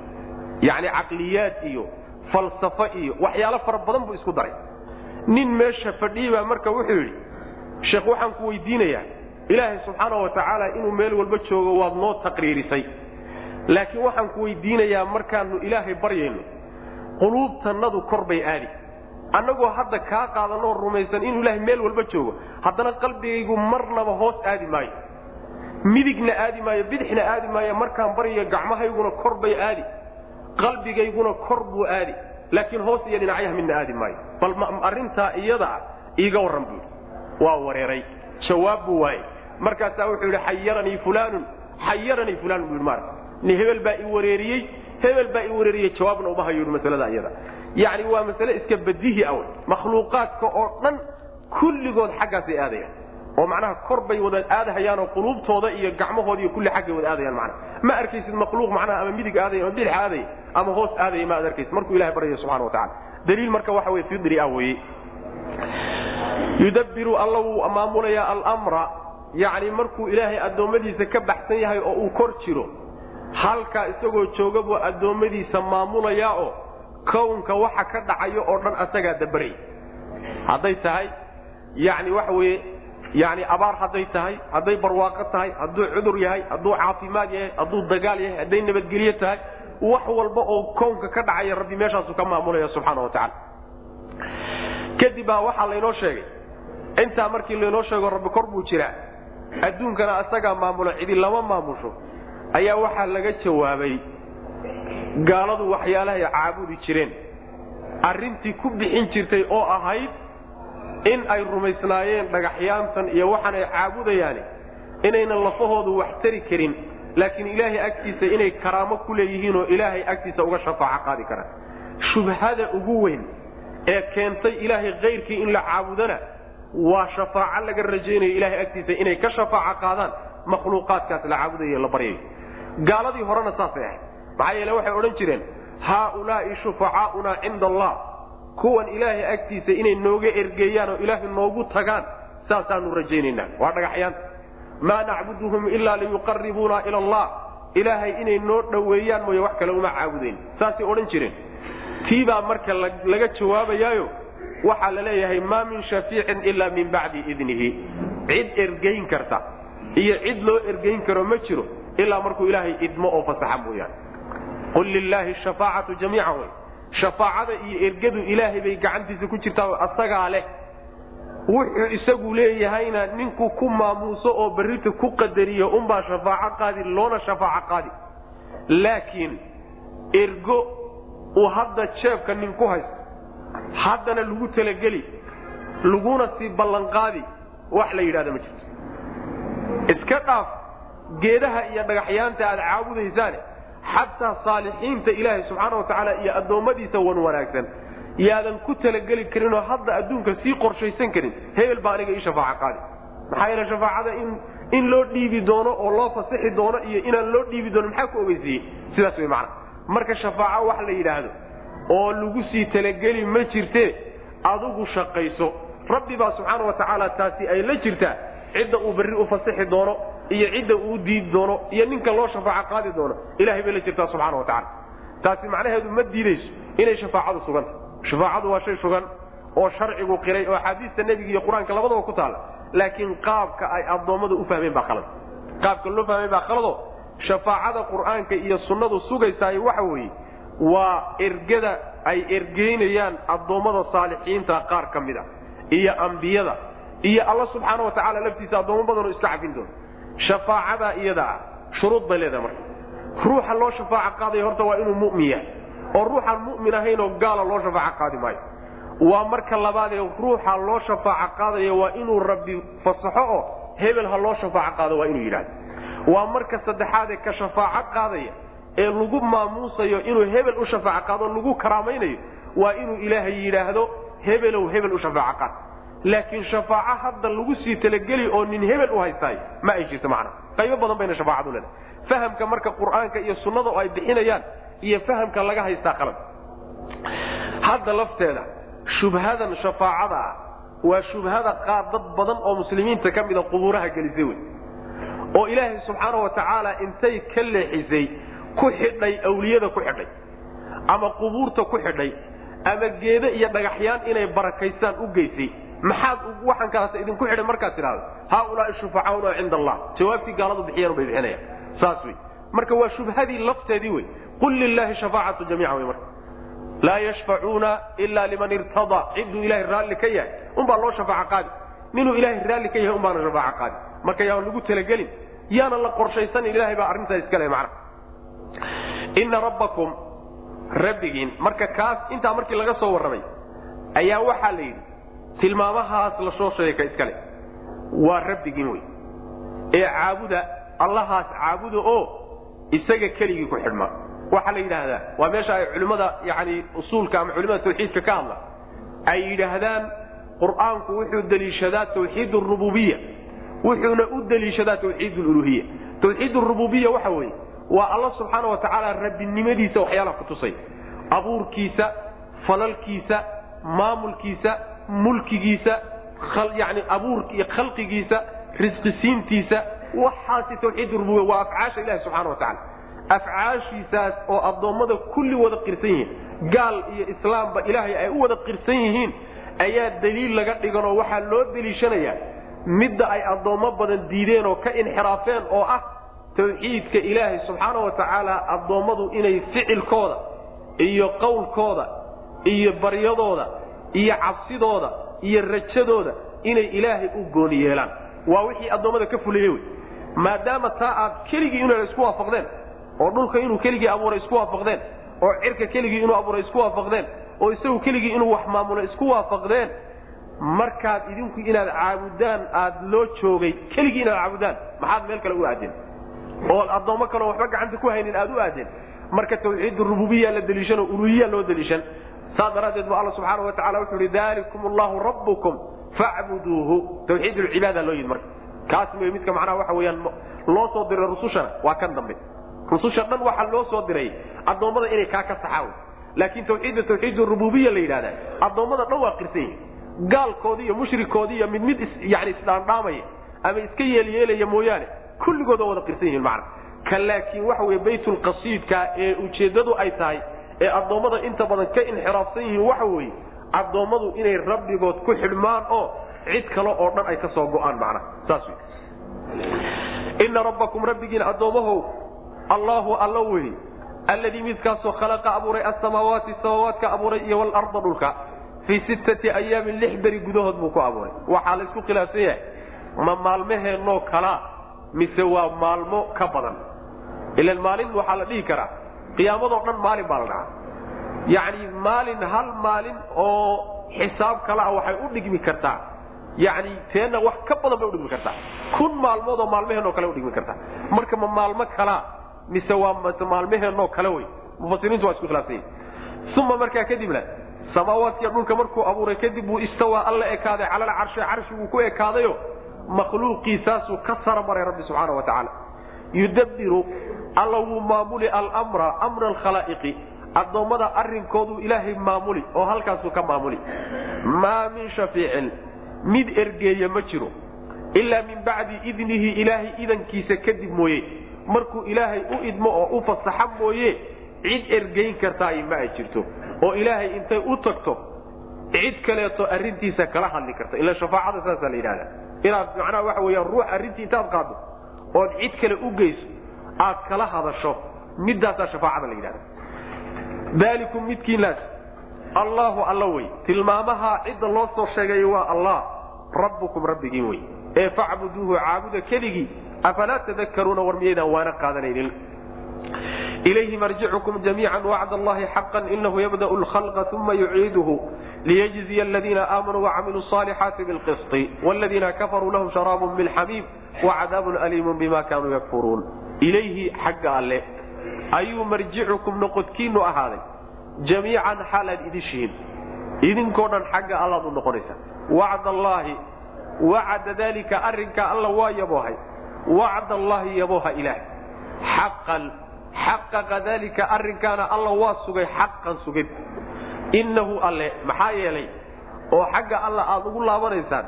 Yacni caqliyaad iyo falsafo iyo waxyaalo fara badan buu isku daray. Nin meesha fadhiyey baa marka wuxuu yidhi sheekh waxaan ku weydiinayaa. Ilaahay subxaana wa tacaala inuu meel walba joogo waad noo taqriirisay. Laakiin waxaan ku weydiinayaa markaanu ilaahay baryayno quluubtannadu kor bay aadi. Annagoo hadda kaa qaadanoo rumaysan inuu ilaahay meel walba joogo haddana qalbigaygu marnaba hoos aadi maayo midigna aadi maayo bidixna aadi maayo markaan baryayo gacmahayguna kor bay aadi qalbigayguna kor buu aadi. Laakiin hoos iyo dhinacyaha midna aadi maayo. Bal arrintaa iyada ah iiga warran buu yidhi. Waa wareeray. Jawaab buu waayey. Markaasaa wuxuu yidhi xayaranii fulaanun xayaranii fulaanun buu yidhi maarka ni hebel baa i wareeriyey hebel baa i wareeriyey jawaabna uma hayo yidhi masalada iyada. Yacni waa masale iska badihi aw makhluuqaadka oo dhan kulligood xaggaasay aadayaan oo macnaha kor bay wada aadahayaanoo quluubtooda iyo gacmahooda iyo kulli xaggay wada aadayaan macnaha. Ma arkaysid makhluuq macnaha ama midig aadaya ama bidix aadaya ama hoos aadaya ma arkaysid. Markuu ilahay baryayo subxana wa tacala daliil marka waxa weye fidri ah weeye. Yudabbiru alla wuu maamulayaa almra yacni markuu ilaahay addoommadiisa ka baxsan yahay oo uu kor jiro halkaa isagoo jooga buu addoommadiisa maamulayaa oo kownka waxa ka dhacayo oo dhan asagaa dabaraya hadday tahay? Yani waxa weeye yani abaar hadday tahay hadday barwaaqo tahay hadduu cudur yahay hadduu caafimaad yahay hadduu dagaal yahay hadday nabadgelyo tahay wax walba oo kownka ka dhacaya rabbi meeshaasu ka maamulaya subxaana wa tacala kadib baa waxaa laynoo sheegay intaa markii laynoo sheego rabbi kor buu jiraa adduunkana asagaa maamulo cidi lama maamusho ayaa waxaa laga jawaabay gaaladu waxyaalahay caabudi jireen. Arrintii ku bixin jirtay oo ahayd in ay rumaysnaayeen dhagaxyaantan iyo waxaan ay caabudayaani inaynan lafahoodu wax tari karin laakiin ilaahay agtiisa inay karaamo ku leeyihiinoo ilaahay agtiisa uga shafaaco qaadi karaan shubhada ugu weyn ee keentay ilaahay kayrkii in la caabudana waa shafaaco laga rajaynayo ilaahay agtiisa inay ka shafaaco qaadaan makhluuqaadkaas la caabudayo la baryayo gaaladii horena saasay ahayd. Maxaa yeele waxay odhan jireen haaulaai shufacaauna cinda allah kuwan ilaahay agtiisa inay nooga ergeeyaan oo ilaahay noogu tagaan saasaanu rajaynaynaa. Waa dhagaxyaanta maa nacbuduhum ilaa liyuqaribuuna ila allah. Ilaahay inay noo dhoweeyaan mooye wax kale uma caabudayn. Saasay odhan jireen. Tiibaa marka laga jawaabayaayo waxaa la leeyahay maa min shafiicin ilaa min bacdi idnihi. Cid ergayn karta iyo cid loo ergayn karo ma jiro ilaa markuu ilaahay idmo oo fasaxa mooyaane qul lilaahi shafaacatu jamiica wey shafaacada iyo ergadu ilaahay bay gacantiisa ku jirtaa asagaa leh. Wuxuu isagu leeyahayna ninku ku maamuuso oo berrita ku qadariyo unbaa shafaaco qaadi loona shafaaco qaadi. Laakiin ergo uu hadda jeebka nin ku haysto haddana lagu talageli laguna sii ballanqaadi wax la yidhahda ma jirto. Iska dhaaf geedaha iyo dhagaxyaanta aad caabudaysaane xataa saalixiinta ilaahay subxaana watacaala iyo addoommadiisa wan wanaagsan. Yaadan ku talageli karinoo hadda adduunka sii qorshaysan karin hebel baa aniga ii shafaaco qaadi. Maxaa yeele shafaacada in in loo dhiibi doono oo loo fasixi doono iyo inaan loo dhiibi doono maxaa ku ogeysiiyey? Sidaas wey macana marka shafaaco wax la yidhaahdo oo lagu sii talageli ma jirtee adigu shaqayso. Rabbi baa subxaana wa tacaala taasi ay la jirtaa cidda uu berri u fasixi doono iyo cidda uu diidi doono iyo ninka loo shafaaco qaadi doono ilahay bay la jirtaa subxana wa tacala taasi macnaheedu ma diidayso inay shafaacadu suganta shafaacadu waa shay sugan oo sharcigu qiray oo axaadiista nebiga iyo qur'aanka labadaba ku taala laakiin qaabka ay addoommadu u fahmeen baa khalad. Qaabka loo fahmeen baa khalado shafaacada qur'aanka iyo sunnadu sugaysaay waxa weeye waa ergada ay ergeynayaan addoommada saalixiinta qaar ka mid a iyo ambiyada iyo alla subxaana wa tacaala laftiisa addoommo badanoo iska cafin doona shafaacadaa iyada ah shuruud bay leedahay marka. Ruuxa loo shafaaco qaadaya horta waa inuu mu'min yahay oo ruuxaan mu'min ahaynoo gaala loo shafaaco qaadi maayo. Waa marka labaadee ruuxa loo shafaaco qaadaya waa inuu rabbi fasaxo oo hebel ha loo shafaaco qaado waa inuu yidhahdo waa marka saddexaadee ka shafaaco qaadaya ee lagu maamuusayo inuu hebel u shafaaco qaado lagu karaamaynayo waa inuu ilaahay yidhaahdo hebelow hebel u shafaaco qaad laakiin shafaaco hadda lagu sii talageli oo nin hebel u haystaay ma ay jirto macna. Qaybo badan bayna shafaacadu leedahay. Fahamka marka qur'aanka iyo sunnada oo ay bixinayaan iyo fahamka laga haystaa qalad hadda lafteeda shubhadan shafaacada ah waa shubhada qaar dad badan oo muslimiinta ka mida qubuuraha gelisay wey. Oo ilaahay subxaana wa tacaala intay ka leexisay ku xidhay awliyada ku xidhay. Ama qubuurta ku xidhay ama geede iyo dhagaxyaan inay barakaystaan u geysay maxaad waxaan kalaas idinku xidhay markaad tidhahdo haaulaai shufacauna cinda allah. Jawaabtii gaaladu bixiyeen bay bixinayaan saas wey marka waa shubhadii lafteedii wey qul lilaahi shafaacatu jamiica wey marka. Laa yashfacuuna ila liman irtadaa. Cidduu ilahay raalli ka yahay unbaa loo shafaaco qaadi. Ninuu ilaahay raalli ka yahay unbaana shafaaco qaadi. Marka yaan lagu talagelin yaana la qorshaysanin ilahay baa arrintaa iskale macna. Ina rabbakum rabbigiin marka kaas intaa markii laga soo warramay ayaa waxaa la yidhi tilmaamahaas la ka iskale. Waa rabbigiin wey ee caabuda allahaas caabuda oo isaga keligii ku xidhma. Waxaa la yidhaahdaa waa meesha ay culimmada yani usuulka ama culimada tawxiidka ka hadla. Ay yidhaahdaan qur'aanku wuxuu deliishadaa tawxiid rububiya wuxuuna u deliishadaa tawxiid luluhiya tawxiid rububiya waxa weeye waa alla subxaana wa rabbinimadiisa waxyaalaha kutusay abuurkiisa falalkiisa maamulkiisa mulkigiisa yani abuur iyo khalqigiisa risqisiintiisa waxaasi tawxiid rububiya waa afcaasha ilahi subxana wa tacala afcaashiisaas oo addoommada kulli wada qirsan yihiin gaal iyo islaamba ilaahay ay u wada qirsan yihiin ayaa daliil laga dhiganoo waxaa loo deliishanayaa midda ay addoommo badan diideen oo ka inxiraafeen oo ah tawxiidka ilaahay subxaana wa tacaala addoommadu inay ficilkooda iyo qowlkooda iyo baryadooda iyo cabsidooda iyo rajadooda inay ilaahay u gooni yeelaan. Waa wixii addoommada ka fuliyey wey. Maadaama taa aad keligii inay isku waafaqdeen oo dhulka inuu keligii abuuray isku waafaqdeen oo cirka keligii inuu abuuray isku waafaqdeen oo isagu keligii inuu wax maamulo isku waafaqdeen markaad idinku inaad caabudaan aad loo joogay keligii inaad caabudaan maxaad meel kale u aadeen. Oo addoommo kaleoo waxba gacanta ku haynin aad u aadeen. Marka tawxiid rububiya la deliishan oo uluhiya loo deliishan saas daraaddeed ba alla subxaana wa tacala wuxuu ihi dalikum allahu rabbukum facbuduuhu tawxiid lcibaada loo yidhi marka. Kaas wey midka macnaha waxa weeyaan loo soo diray rusushana waa kan dambe. Rususha dhan waxaa loo soo diray addoommada inay kaa ka saxaan laakiin tawxiidda tawxiid rububiya la yidhahda addoommada dhan waa qirsan yihiin gaalkoodi iyo mushrikoodi iyo mid mid yani isdhaandhaamaya ama iska yeelyeelaya mooyaane kulligood waa wada qirsan yihiin macna. Ka laakiin waxa weye baytulqasiidka ee ujeeddadu ay tahay ee addoommada inta badan ka inxiraafsan yihiin waxa weeye addoommadu inay rabbigood ku xidhmaan oo cid kale oo dhan ay ka soo go'aan macnaha saas wey ina rabbakum rabbigiin addoommahow allahu alla wey alladii midkaasoo khalaqa abuuray asamaawaati samaawaadka abuuray iyo walarda dhulka fii sittati ayaamin lix beri gudahood buu ku abuuray. Waxaa la khilaafsan yahay ma maalmaheennoo kalaa mise waa maalmo ka badan. Ilan maalin waxaa la dhihi karaa qiyaamadoo dhan maalin baa la dhahaa. Yacni maalin hal maalin oo xisaab kalea waxay u dhigmi kartaa. Yani teenna wax ka badan bay udhigmi kartaa. Kun maalmood oo maalmaheenoo kale udhigmi kartaa. Marka ma maalmo kalaa mise waa maalmaheenoo kale wey. Mufasiriintu waa isku khilaafsanya uma markaa kadibna samaawaadkiiyo dhulka markuu abuuray kadib buu istawaa alla ekaaday cala alcarshi carshiguu ku ekaadayo makhluuqiisaasuu ka sara maray rabbi subxaana wa tacaala yudabbiru alla wuu maamuli almra amra alkhalaa'iqi addoommada arrinkoodu ilaahay maamuli oo halkaasuu ka maamuli. Maa min shafiicin mid ergeeya ma jiro. Ilaa min bacdi idnihi ilaahay idankiisa kadib mooye. Markuu ilaahay u idmo oo u fasaxa mooye cid ergeyn kartaay ma ay jirto. Oo ilaahay intay u tagto cid kaleeto arrintiisa kala hadli karta. Ila shafaacada saasaa la yidhahda inaad macnaha waxa weyaan ruux arrintii intaad qaado ood cid kale u geyso aad kala hadasho midaasaa shafaacada la yidhahda. Daalikum midkiinaas allaahu alla wey. Tilmaamaha cidda loo soo sheegay waa allah. Rabbukum rabbigiin wey. Ee facbuduuhu caabuda keligii. Afalaa tadakaruuna war miyaydaan waana qaadanaynin? Ilayhi marjicukum jamiica wacd allahi xaqan inahu yabda'u lkhalqa uma yuciiduhu liyjziya ladiina aamanuu wacamiluu صaalixaati biqi wladiina kafaruu lahum sharaabu min xamiim wacadaabun aliimu bima kaanuu yakfuruun ilayhi xagga alle ayuu marjicukum noqodkiinnu ahaaday jamiican xaal idishihin idinkoo dhan xagga allaad u noqonaysa wacd allaahi wacada daalika arrinkaa alla waa yaboohay wacd allaahi yabooha ilaah xaqan xaqaqa daalika arrinkaana alla waa sugay xaqan sugid innahu alle maxaa yeelay oo xagga alla aad ugu laabanaysaan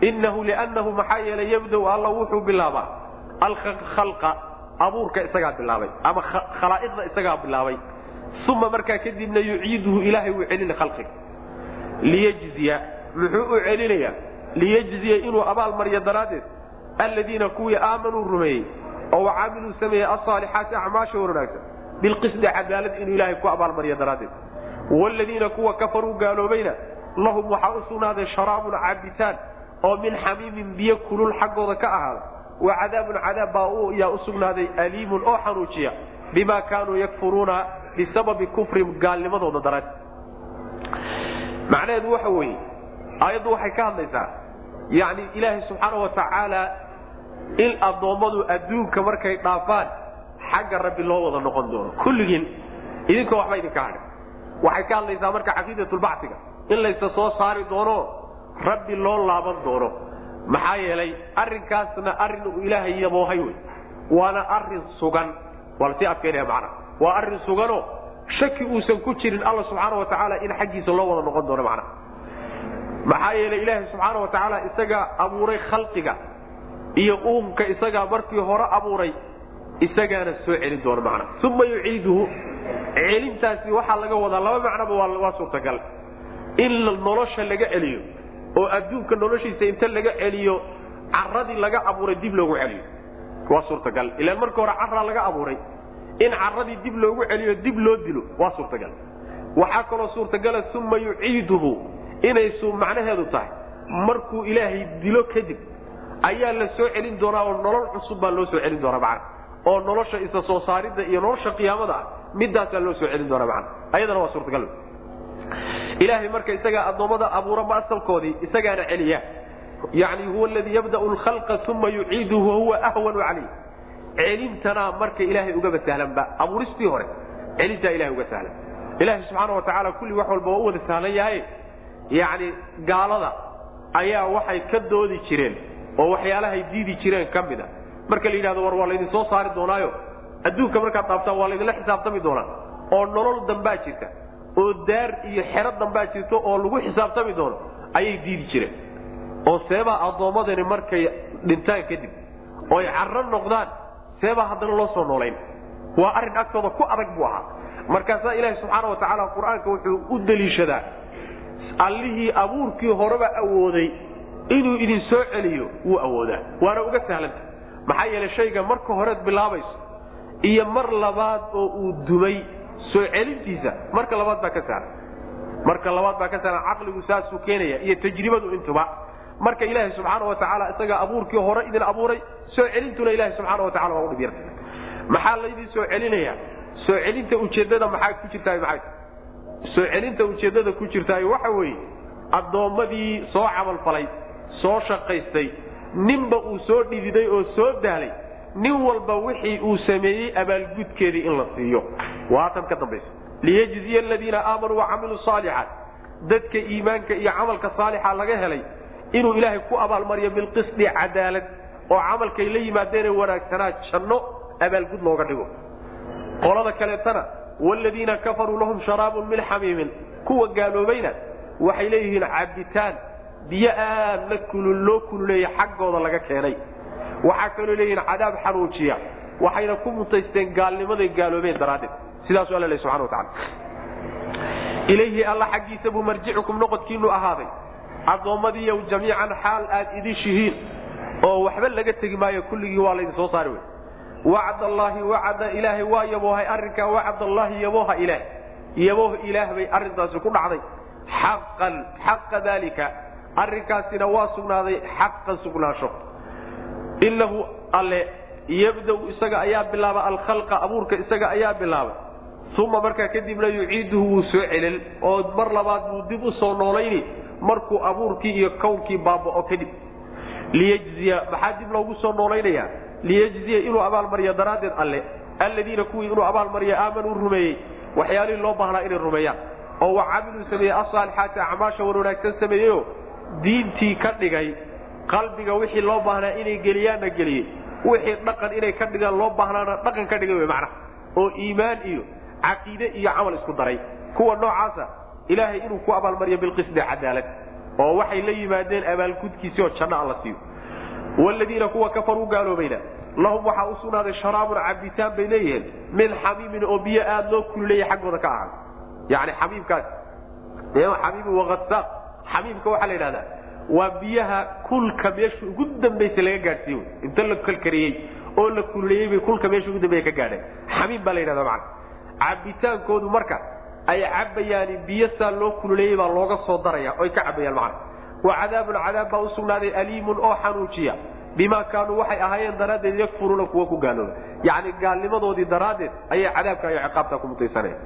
innahu liannahu maxaa yeelay yabdau alla wuxuu bilaabaa. Alkhalqa abuurka isagaa bilaabay ama khalaa'iqda isagaa bilaabay. Uma markaa kadibna yuciiduhu ilaahay wuu celina khalqiga. Liyejziya muxuu u celinayaa? Liyejziya inuu abaalmaryo daraaddeed. Alladiina kuwii aamanuu rumeeyey oo caamiluu sameeyey asaalixaati acmaasha wanaagsan. Bilqisdi cadaalad inuu ilaahay ku abaalmaryo daraaddeed wladiina kuwa kafaruu gaaloobayna lahum waxaa u sugnaaday sharaabun cabitaan oo min xamiimin biyo kulul xaggooda ka ahaada wa cadaabun cadaab baa yaa u sugnaaday aliimun oo xanuujiya bima kaanuu yakfuruuna bisababi kufrin gaalnimadooda daraaddeed macnaheedu waxa weeye aayaddu waxay ka hadlaysaa yani ilaahay subxaana wa tacaala in addoommadu adduunka markay dhaafaan xagga rabbi loo wada noqon doono kulligiin idinkoo waxba idinka hadhin waxay ka hadlaysaa marka caqiidatulbaxiga in laysa soo saari doono rabbi loo laaban doono. Maxaa yeelay arrinkaasna arrin uu ilaahay yaboohay wey. Waana arrin sugan. Waa la sii adkaynaya macna. Waa arrin suganoo shaki uusan ku jirin alla subxaana wa tacaala in xaggiisa loo wada noqon doono macna. Maxaa yeelay ilaahay subxaana wa tacaala isagaa abuuray khalqiga iyo uumka isagaa markii hore abuuray isagaana soo celin doono macna. Uma yuciiduhu celintaasi waxaa laga wadaa laba macnoba waa suurtagal. In nolosha laga celiyo oo adduunka noloshiisa inta laga celiyo caradii laga abuuray dib loogu celiyo. Waa suurtagal. Ilaan marka hore caraa laga abuuray in caradii dib loogu celiyo dib loo dilo waa suurtagal. Waxaa kaloo suurtagala uma yuciiduhu inaysu macnaheedu tahay. Markuu ilaahay dilo kadib ayaa la soo celin doonaa oo nolol cusub baa loo soo celin doonaa macna oo nolosha isa soo saaridda iyo nolosha qiyaamada ah midaasaa loo soo celin doonaa macna ayadana waa suurtagal. Ilaahay marka isagaa addoommada abuura ma asalkoodii isagaana celiya. Yani huwa aladii yabda'u lkhalqa uma yuciiduhu wahuwa ahwanu calayh celintanaa marka ilaahay ugaba sahlanba abuuristii hore celintaa ilahay uga sahlan. Ilaahay subxaana wa tacaala kulli wax walba waa u wada sahlan yahay. Yani gaalada ayaa waxay ka doodi jireen oo waxyaalahay diidi jireen ka mid a marka la yidhahdo war waa laydin soo saari doonaayo. Adduunka markaad dhaaftaan waa laydinla xisaabtami doonaa. Oo nolol dambaa jirta oo daar iyo xero dambaa jirto oo lagu xisaabtami doono ayay diidi jireen. Oo seebaa addoommadani markay dhintaan kadib oo ay carro noqdaan seebaa haddana loo soo noolayn. Waa arrin agtooda ku adag buu ahaa. Markaasaa ilaahi subxaana wa tacaala qur'aanka wuxuu u deliishadaa. Allihii abuurkii horeba awooday inuu idin soo celiyo wuu awoodaa. Waana uga sahlanta maxaa yeelay shayga marka horeed bilaabayso iyo mar labaad oo uu dumay soo celintiisa marka labaad baa ka sahlan marka labaad baa ka sahlan caqligu saasuu keenaya iyo tajribadu intuba. Marka ilaahay subxaana wa tacaala isagaa abuurkii hore idin abuuray soo celintuna ilahi subxaana wa tacala waa udhib yarta maxaa laydin soo celinaya? Soo celinta ujeeddada maxaa ku jirtaay maxay? Soo celinta ujeeddada ku jirtaay waxa weeye addoommadii soo camalfalay soo shaqaystay ninba uu soo dhididay oo soo daalay nin walba wixii uu sameeyey abaalgudkeedii in la siiyo. Waa ka dambaysa. Liyejziya aladiina aamanuu wacamiluu saalixaat dadka iimaanka iyo camalka saalixa laga helay inuu ilaahay ku abaalmariyo bilqisdi cadaalad oo camalkay la yimaadeenee wanaagsanaa janno abaalgud looga dhigo. Qolada kaleetana wladiina kafaruu lahum sharaabun min xamiimin. Kuwa gaaloobayna waxay leeyihiin cabitaan biyo aad la loo kululeeya xaggooda laga keenay. Waxaa kaloo leeyihiin cadaab xanuujiya. Waxayna ku mutaysteen gaalnimaday gaaloobeen daraaddeed. Sidaasuu alla leh subxana wa tacala ilayhi alla xaggiisa buu marjicukum noqodkiinu ahaaday. Addoommadiiyow jamiican xaal aad idishihiin oo waxba laga tegi maayo kulligii waa laydin soo saari wey wacd allaahi wacda ilaahay waa yaboohay arrinkaa wacd allaahi yabooha ilaah yabooh ilaah bay arrintaasi ku dhacday. Xaqan xaqa daalika arrinkaasina waa sugnaaday xaqan sugnaansho. Inahu alle yabdau isaga ayaa bilaaba alkhalqa abuurka isaga ayaa bilaaba. Uma markaa kadibna yuciiduhu wuu soo celin oo mar labaad buu dib u soo noolayni markuu abuurkii iyo kownkii baaba'o kadib. Liyejziya maxaa dib loogu soo noolaynayaa liyejziya inuu abaalmariyo daraaddeed alle alladiina kuwii inuu abaalmariyo aamanuu rumeeyey. Waxyaalihii loo baahnaa inay rumeeyaan. Oo wa camiluu sameeyey asaalixaati acmaasha wan wanaagsan sameeyeyo diintii ka dhigay qalbiga wixii loo baahnaa inay geliyaanna geliyey wixii dhaqan inay ka dhigaan loo baahnaana dhaqan ka dhigay wy macnaha? oo iimaan iyo caqiide iyo camal isku daray. Kuwa noocaasa ilaahay inuu ku abaalmariyo bilqisdi cadaalad oo waxay la yimaadeen abaalgudkiisii oo janno alla siiyo. Wladiina kuwa kafaruu gaaloobayna lahum waxaa u sugnaaday sharaabun cabitaan bay leeyihiin min xamiimin oo biyo aad loo kululeeya xaggooda ka ahaan. Yani xamiimkaas xamiimin wahasaaq xamiimka waxaa la yidhahdaa waa biyaha kulka meesha ugu dambaysa laga gaadhsiiye inta la kalkariyey oo la kululeeyey bay kulka meesha ugu dambeya ka gaadheen xamiim baa la yidhahda macana cabitaankoodu marka ay cabayaani biyo saa loo kululeeyey baa looga soo daraya oy ka cabayaan macana wa cadaabun cadaab baa u aliimun oo xanuujiya bimaa kaanuu waxay ahaayeen daraaddeed yakfuruuna kuwa ku gaalooba. Yacni gaalnimadoodii daraaddeed ayay cadaabka iyo ciqaabta ku mutaysanaya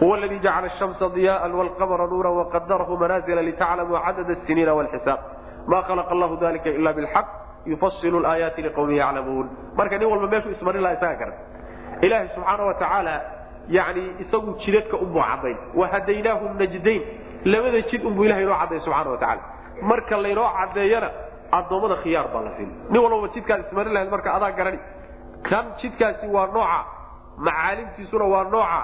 huwa aladii jacala ashamsa diyaaan waalqamara nuuran waqadarahu manaazila litaclamuu cadada asiniina waalxisaab ma khalaqa allahu dalika ila bilxaq yufasilu laayaati liqawmin yaclamuun. Marka nin walba meeshuu ismarin laha isaga garan ilaahay subxaana wa tacaala yani isagu jidadka unbuu cadayn wahadaynaahu najdayn. Labada jid unbuu ilahay inoo cadday subxana wa tacala marka laynoo cadeeyana addoommada khiyaar baa la siin. Nin walbaba jidkaad ismarin lahayd marka adaa garani. Kan jidkaasi waa nooca. Macaalimtiisuna waa nooca.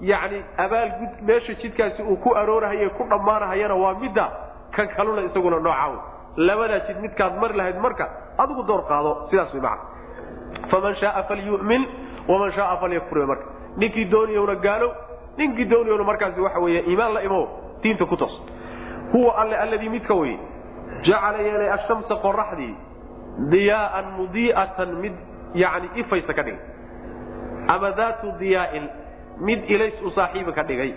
Yani abaalgud meesha jidkaasi uu ku aroorahaye ku dhammaanahayana waa midda kan kaluna isaguna nooca labadaa jid midkaad mari lahayd marka adigu door qaado sidaas wy macana faman shaaa falyu'min waman shaaa falyakfur marka. Ninkii dooniyowna gaalow ninkii dooniyowna markaasi waxa weeye iimaan la imo diinta ku toos huwa alle alladii midka weye jacala yeelay ashamsa qoraxdii diyaaan mudii'atan mid yani ifaysa ka dhigay ama daatu diyaa'in mid ilays u saaxiiba ka dhigay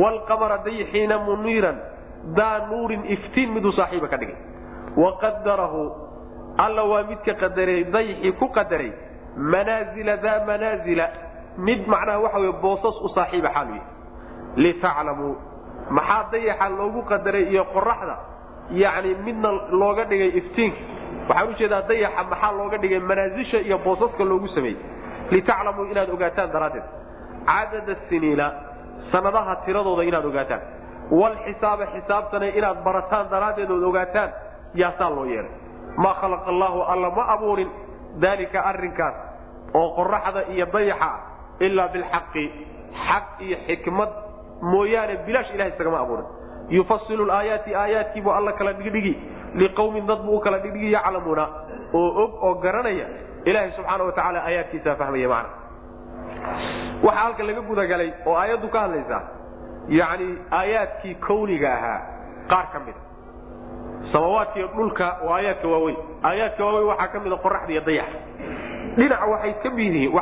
waalqamara dayxiina muniiran daa nuurin iftiin miduu saaxiiba ka dhigay waqadarahu alla waa midka qadaray dayxii ku qadaray manaazila daa manaazila mid macnaha waxa wey boosas u saaxiiba xaalu yahay litaclamuu maxaa dayaxa loogu qadaray iyo qoraxda yani midna looga dhigay iftiinka waxaan u jeedaa dayaxa maxaa looga dhigay manaasisha iyo boosaska loogu sameeyey. Litaclamuu inaad ogaataan daraaddeed. Cadada siniina sanadaha tiradooda inaad ogaataan. Walxisaaba xisaabtana inaad barataan daraaddeed ood ogaataan yaasaa loo yeelay maa khalaqa allaahu alla ma abuurin. Daalika arrinkaas oo qoraxda iyo dayaxa ah ilaa bilxaqi. Xaq iyo xikmad mooyaane bilaash ilaha isagama abuurin yufasilu aayaati aayaadkiibuu alla kala dhigdhigi liqawmin dad buu u kala dhigdhigi yaclamuuna oo og oo garanaya ilaahay subxaana wa tacaala aayaadkiisaa fahmaya macna. Waxaa halka laga gudagalay oo aayaddu ka hadlaysaa yacni aayaadkii kawniga ahaa qaar ka mida samawaadkiiyo dhulka waa aayaadka waaweyn aayaadka waaweyn waxaa ka mida qoraxda iyo dayaxa dhinaca waxay ka mid yihiin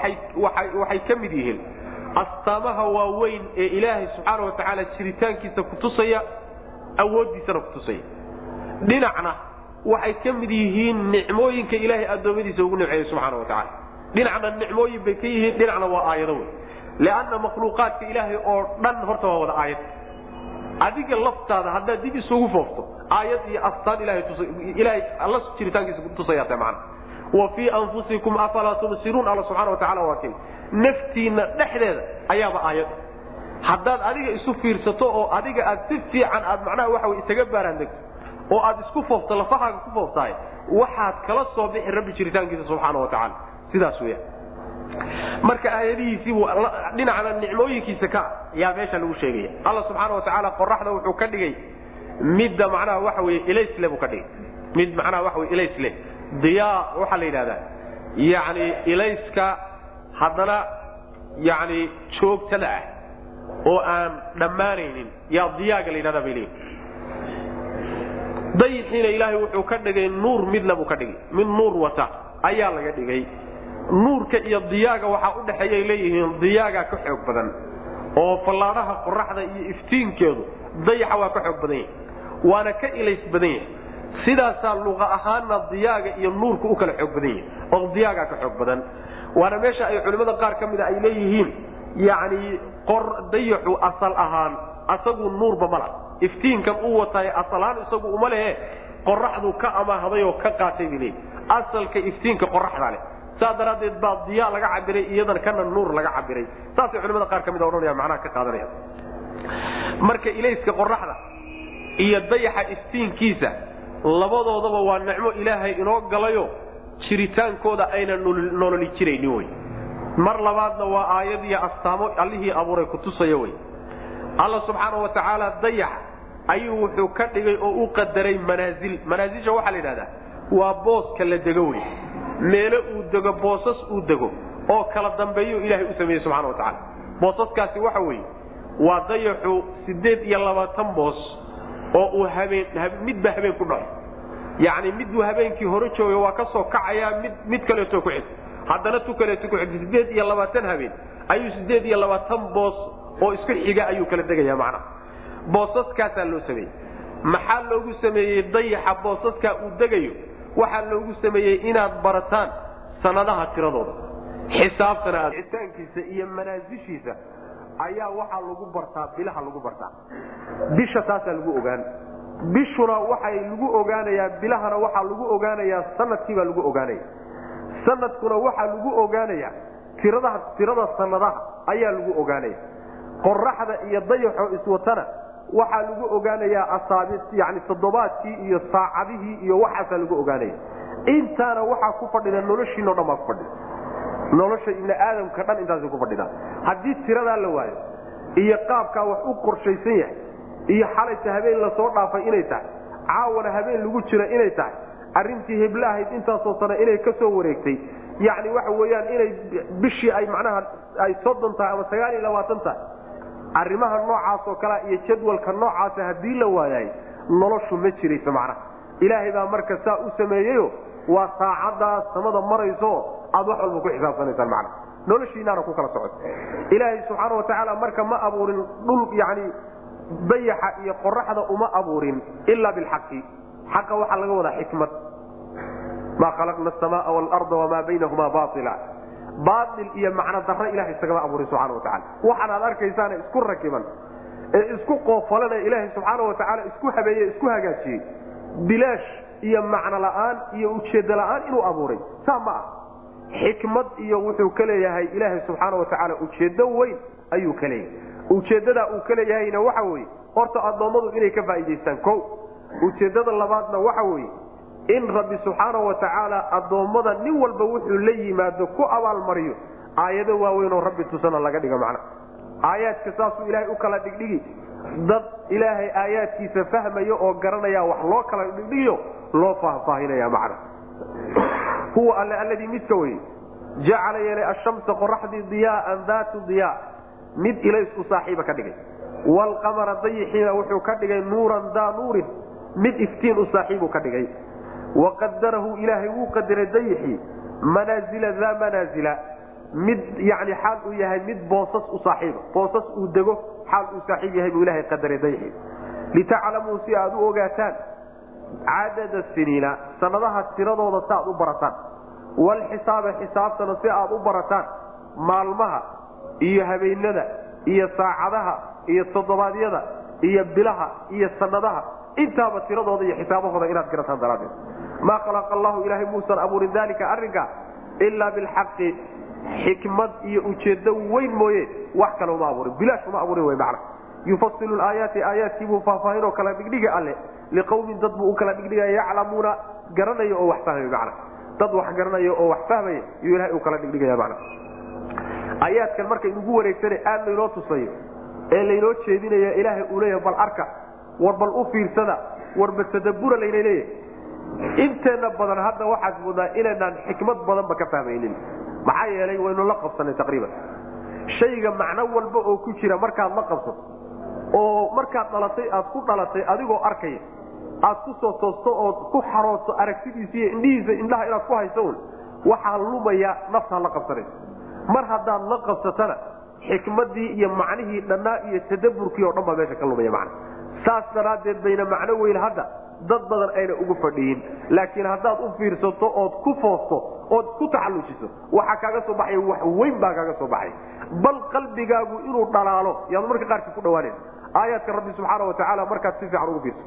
waxay ka mid yihiin astaamaha waaweyn ee ilaahay subxaana wa tacaala jiritaankiisa kutusaya awooddiisana kutusaya dhinacna waxay ka mid yihiin nicmooyinka ilaahay addoommadiisa ugu nimceeyey subxaana wa tacala dhinacna nicmooyin bay ka yihiin dhinacna waa aayado wey. Lianna makhluuqaadka ilaahay oo dhan horta waa wada aayad. Adiga laftaada haddaad dib isugu foofto aayad iyo astaan ilahay alla jiritaankiisa kutusaya tahay macana wa fii anfusikum afalaa tubsiruun alla subxana watacala waa kay naftiinna dhexdeeda ayaaba aayad haddaad adiga isu fiirsato oo adiga aad si fiican aad macnaha waxa wey isaga baaraandegto oo aad isku foofto lafahaaga ku fooftahay waxaad kala soo bixi rabbi jiritaankiisa subxaana wa tacaala. Sidaas weya marka aayadihiisiibuu dhinacna nicmooyinkiisa ka yaa meesha lagu sheegaya. Alla subxaana wa tacaala qoraxda wuxuu ka dhigay midda macnaha waxa weye ilaysle buu ka dhigay. Mid macnaha waxa wey ilaysle diyaa waxaa la yidhahdaa yacni ilayska haddana yacni joogtada ah oo aan dhammaanaynin. Yaa diyaaga la yidhahdaa bay leeyihiin dayixiina ilaahay wuxuu ka dhigay nuur midna buu ka dhigay. Mid nuur wata ayaa laga dhigay. Nuurka iyo diyaaga waxaa u dhexeeyay leeyihiin diyaaga ka xoog badan. Oo fallaadhaha qoraxda iyo iftiinkeedu dayaxa waa ka xoog badan yahay. Waana ka ilays badan yahay. Sidaasaa luqa ahaanna diyaaga iyo nuurka u kala xoog badan yahay. Oo diyaaga ka xoog badan. Waana meesha ay culimmada qaar ka mida ay leeyihiin yacni dayaxu asal ahaan asagu nuurba mala iftiinkan u wataay asalahaan isagu uma lehe qoraxdu ka amaahday oo ka qaatay leeyihi asalka iftiinka qoraxda leh. Saas daraaddeed baa diyaa laga cabiray iyadan kana nuur laga cabiray saasay culimada qaar ka mid a odhanaya macnaha ka qaadanaya. Marka ilayska qoraxda iyo dayaxa iftiinkiisa labadoodaba waa nicmo ilaahay inoo galayo jiritaankooda ayna nololi jiraynin wey mar labaadna waa aayad iyo astaamo allihii abuuray kutusaya wey. Alla subxaana wa tacaala dayax ayuu wuxuu ka dhigay oo u qadaray manaasil manaasilsha waxaa la yidhahdaa waa booska la dego wey. Meelo uu dego boosas uu dego oo kala dambeeyuu ilaahay u sameeyey subxana wa tacala boosaskaasi waxa weeye waa dayaxu siddeed iyo labaatan boos oo uu habeen midba habeen ku dhaco yacni miduu habeenkii hore joogay waa ka soo kacayaa mid mid kaleeto ku xig haddana tu kaleeto ku xig siddeed iyo labaatan habeen ayuu siddeed iyo labaatan boos oo isku xiga ayuu kala degaya macnaha. Boosaskaasaa loo sameeyey. Maxaa loogu sameeyey dayaxa boosaskaa uu degayo? Waxaa loogu sameeyey inaad barataan sanadaha tiradooda. Xisaabtana aad itaankiisa iyo manaasishiisa ayaa waxaa lagu bartaa bilaha lagu bartaa. Bisha taasaa lagu ogaan. Bishuna waxay lagu ogaanayaa bilahana waxaa lagu ogaanayaa sanadkiibaa lagu ogaanaya sanadkuna waxaa lagu tiradaha tirada sanadaha ayaa lagu ogaanaya. Qoraxda iyo dayaxoo iswatana waxaa lagu ogaanayaa asaabi yani toddobaadkii iyo saacadihii iyo waxaasaa lagu ogaanaya. Intaana waxaa ku fadhida noloshiinao dhan baa ku fadhida. Nolosha ibni aadamka dhan intaasay ku fadhidaa haddii tiradaa la waayo iyo qaabkaa wax u qorshaysan yahay iyo xalayta habeen la soo dhaafay inay tahay caawana habeen lagu jira inay tahay arrintii hebla ahayd intaasoo sane inay ka soo wareegtay. Yacni waxa weeyaan inay bishii ay macnaha ay soddon tahay ama sagaal iyo labaatan tahay. Arrimaha noocaasoo kalea iyo jadwalka noocaasa haddii la waayay noloshu ma jirayso macnaha. Ilaahay baa marka saa u sameeyeyo waa saacaddaas samada marayso aad wax walba ku xisaabsanaysaan macnaha. Noloshiinaana ku kala socota ilaahay subxaana wa tacaala marka ma abuurin dhul yacni dayaxa iyo qoraxda uma abuurin ila bilxaqi xaqa waxaa laga wadaa xikmad. Maa khalaqna asamaaa waalarda wamaa baynahuma baila baail iyo macno darro ilahay isagama abuurin subxana wa tacala waxaan aad arkaysaana isku rakiban ee isku qoofalana ilaahay subxaana wa tacaala isku habeeye isku hagaajiyey. Bilaash iyo macno la'aan iyo ujeeddo la'aan inuu abuuray. Saa ma ah. Xikmad iyo wuxuu ka leeyahay ilaahay subxaana wa tacaala ujeeddo weyn ayuu ka leeyahay. Ujeeddadaa uu ka leeyahayna waxa weeye horta addoommadu inay ka faa'idaystaan ko ujeeddada labaadna waxa weeye in rabbi subxaana wa tacaala addoommada nin walba wuxuu la yimaado ku abaalmariyo aayado waaweynoo rabbi tusana laga dhigo macna. Aayaadka saasuu ilaahay u kala dhigdhigi dad ilaahay aayaadkiisa fahmaya oo garanaya wax loo kala dhigdhigiyo loo faahfaahinaya macna. Huwa alle alladii midka weye jacala yeelay ashamsa qoraxdii diyaaan daatu diyaa. Mid ilaysku saaxiiba ka dhigay. Waalqamara dayixiina wuxuu ka dhigay nuuran daa nuurin mid iftiin u saaxiibuu ka dhigay. Waqadarahu ilaahay wuu qadiray dayixii manaazila daa manaazila. Mid yani xaal uu yahay mid boosas u saaxiiba boosas uu dego xaal uu saaxiib yahay buu ilahay qadaray dayixii litaclamuu si aad u ogaataan cadada siniina sanadaha tiradooda si aad u barataan. Walxisaaba xisaabtana si aad u barataan maalmaha iyo habeenada iyo saacadaha iyo toddobaadyada iyo bilaha iyo sanadaha intaaba tiradooda iyo xisaabahooda inaad garataan daraaddeed. Maa khalaqa allahu ilaahay muusan abuurin dalika arrinka ilaa bilxaqi. Xikmad iyo ujeedo weyn mooye wax kale uma abuurin. Bilaash uma abuurin wy macna. Yufasilu laayaati aayaadkiibuu faahfaahinoo kala dhigdhiga alle. Liqawmin dad buu u kala dhigdhigaya yaclamuuna garanaya oo wax fahmay macna. Dad wax garanaya oo wax fahmaya yuu ilahay uu kala dhigdhigaya macna. Aayaadkan marka inugu wareegsana aad laynoo tusayo ee laynoo jeedinaya ilaahay uu leeyahay bal arka war bal u fiirsada warba tadabura layna leeyahay. Inteenna badan hadda waxaad moodaa inaynaan xikmad badanba ka fahmaynin. Maxaa yeelay waynu la qabsanay taqriiban. Shayga macno walba oo ku jira markaad la qabsato oo markaad dhalatay aad ku dhalatay adigoo arkaya aad ku soo toosto ood ku xarooto aragtidiisa iyo indhihiisa indhaha inaad ku hayso un waxaa lumaya naftaa la qabsanaysa mar haddaad la qabsatana xikmadii iyo macnihii dhannaa iyo tadaburkii oo dhan baa meesha ka lumaya macna saas daraaddeed bayna macno weyn hadda dad badan ayna ugu fadhiyin. Laakiin haddaad u fiirsato ood ku foosto ood ku taxallujiso waxaa kaaga soo baxaya wax weyn baa kaaga soo baxay. Bal qalbigaagu inuu dhalaalo yaad marka qaarkii ku dhawaanaysa aayaadka rabbi subxaana wa tacaala markaad si fiican ugu fiirso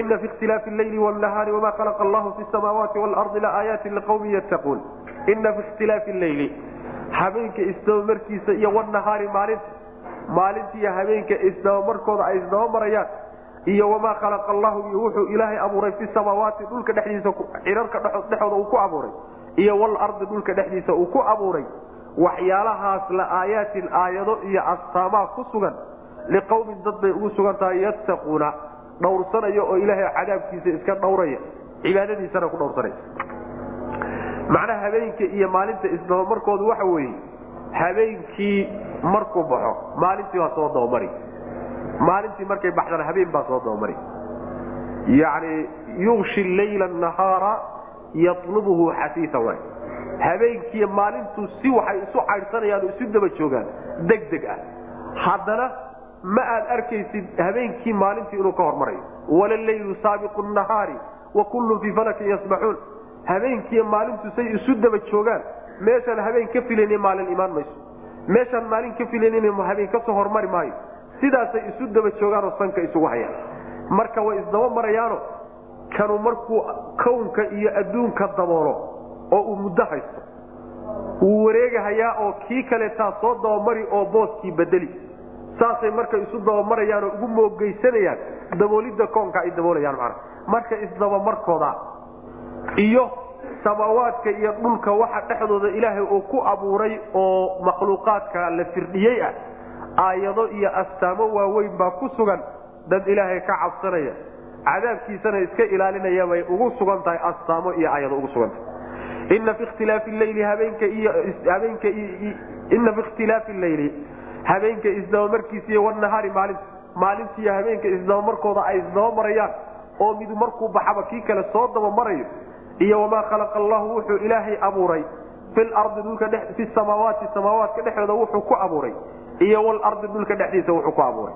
ina fi ikhtilaafi leyli wnahaari wama khalaqa allahu fi samaawaati waalardi laaayaati liqawmin yattaquun ina fi ikhtilaafi leyli habeenka isdabamarkiisa iyo wnahaari maalinta maalinta iyo habeenka isdabamarkooda ay isdabamarayaan iyo wamaa khalaqa allahu iyo wuxuu ilaahay abuuray fi samaawaati dhulka dhexdiisa cirarka dhexooda uu ku abuuray. Iyo walardi dhulka dhexdiisa uu ku abuuray. Waxyaalahaas la aayaatin aayado iyo astaamaa ku sugan. Liqawmin dad bay ugu sugan tahay yattaquuna dhowrsanaya oo ilaahay cadaabkiisa iska dhowraya. Cibaadadiisana ku dhowrsanaya macnaha habeenka iyo maalinta isdabamarkoodu waxa weeye habeenkii markuu baxo maalintii baa soo dabamari maalintii markay baxdana habeen baa soo dabamari yani yushi layla nahaara yalubuhu xasiisa waay habeenkiiy maalintu si waxay isu caydhsanayaan oo isu daba joogaan deg deg ah. Haddana ma aad arkaysid habeenkii maalintii inuu ka hormarayo walaleylu saabiqu nahaari wa kullun fii falakin yasbaxuun habeenkiiy maalintu say isu daba joogaan meeshaan habeen ka filan maalin imaan mayso. Meeshaan maalin ka filan habeen ka soo hormari maayo. Sidaasay isu daba joogaanoo sanka isugu hayaan. Marka way isdaba marayaano kanu markuu kownka iyo adduunka daboolo oo uu muddo haysto wuu wareegahayaa oo kii kaleetaa soo dabamari oo booskii bedeli saasay marka isu dabamarayaanoo ugu moogeysanayaan daboolidda koonka ay daboolayaan mana marka isdabamarkooda iyo samaawaadka iyo dhulka waxa dhexdooda ilaahay uu ku abuuray oo makhluuqaadka la firdhiyey ah aayado iyo astaamo waaweyn baa ku sugan dad ilaahay ka cabsanaya. Cadaabkiisana iska ilaalinaya bay ugu sugan tahay astaamo iyo aayado ugu sugantahay ina fi khtilaafi leyli habeenka iyo habeenka ina fi ikhtilaafi leyli habeenka isdabamarkiisa iyo wanahaari maalinta maalinta iyo habeenka isdabamarkooda ay isdabamarayaan oo midu markuu baxaba kii kale soo dabamarayo iyo wamaa khalaqa allahu wuxuu ilaahay abuuray. Filardi dhulka fi samaawaati samaawaadka dhexdooda wuxuu ku abuuray. Iyo walardi dhulka dhexdiisa wuxuu ku abuuray.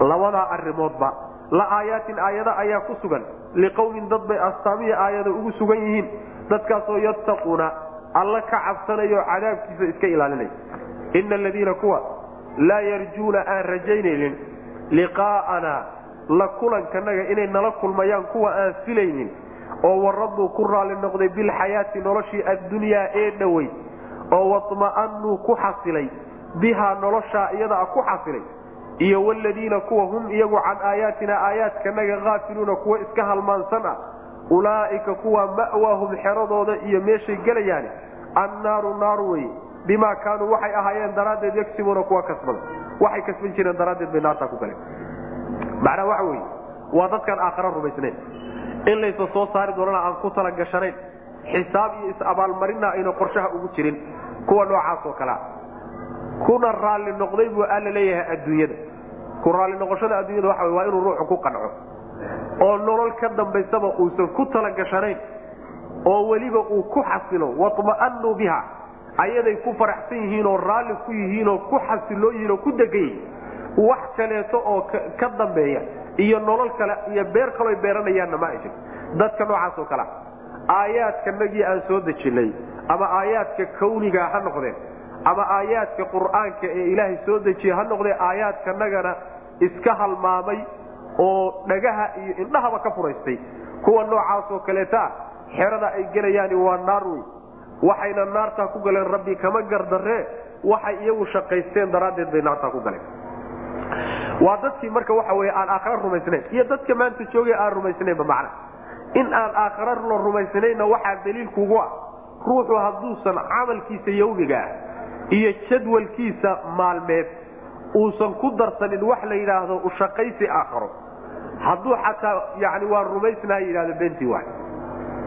Labadaa arimoodba la aayaatin aayada ayaa ku sugan. Liqowmin dad bay astaamihi aayada ugu sugan yihiin. Dadkaasoo yattaquuna alla ka cabsanayo cadaabkiisa iska ilaalinaya ina aladiina kuwa laa yarjuuna aan rajaynaynin liqaa'ana la kulankanaga inay nala kulmayaan kuwa aan filaynin oo waraduu ku raali noqday bilxayaati noloshii addunyaa ee dhowey oo waطma'anuu ku xasilay bihaa noloshaa iyadaa ku xasilay iyo wladiina kuwa hum iyagu can aayaatina aayaadkanaga aafiluuna kuwa iska halmaansan ah ulaa'ika kuwa ma'waahum xeradooda iyo meeshay gelayaani annaaru naar weye bimaa kaanuu waxay ahaayeen daraaddeed yagsibuuna kuwa kasbada waxay kasban jireen daraaddeed bay naartaa ku galeen. Macnaa waxa weye waa dadkaan aakhara rumaysnayn in laysa soo saari doonana aan ku tala gashanayn xisaab iyo is-abaalmarina ayna qorshaha ugu jirin kuwa noocaas oo kalea kuna raalli noqday buu alla leeyahay adduunyada. Ku raalli noqoshada adduunyada waxa waa inuu ruuxu ku qanco. Oo nolol ka dambaysaba uusan ku tala gashanayn oo weliba uu ku xasilo waطma'anuu biha. Ayaday ku faraxsan yihiin oo raalli ku yihiin oo ku xasiloo yihiin ku degan yihiin wax kaleeto oo ka dambeeya iyo nolol kale iyo beer kaloo beeranayaanna ma ay jirto dadka noocaas oo kalea aayaadkanagii aan soo dejinay ama aayaadka kawniga ha noqdeen ama aayaadka qur'aanka ee ilaahay soo dejiye ha noqdee aayaadkanagana iska halmaamay oo dhagaha iyo indhahaba ka furaystay. Kuwa noocaasoo kaleeta xerada ay gelayaani waa naar wey waxayna naartaa ku galeen rabbi kama gardaree waxay iyagu shaqaysteen daraaddeed bay naartaa ku galeen waa dadkii marka waxa wey aan aakhara rumaysnayn iyo dadka maanta joogay aan rumaysnaynba macna. In aan aakhara la rumaysnaynna waxaa daliilkugu ah. Ruuxu hadduusan camalkiisa yawmiga ah iyo jadwalkiisa maalmeed uusan ku darsanin wax la yidhaahdo ushaqaysi aakharo. Hadduu xataa yani waa rumaysnaa yidhahdo beentii waay.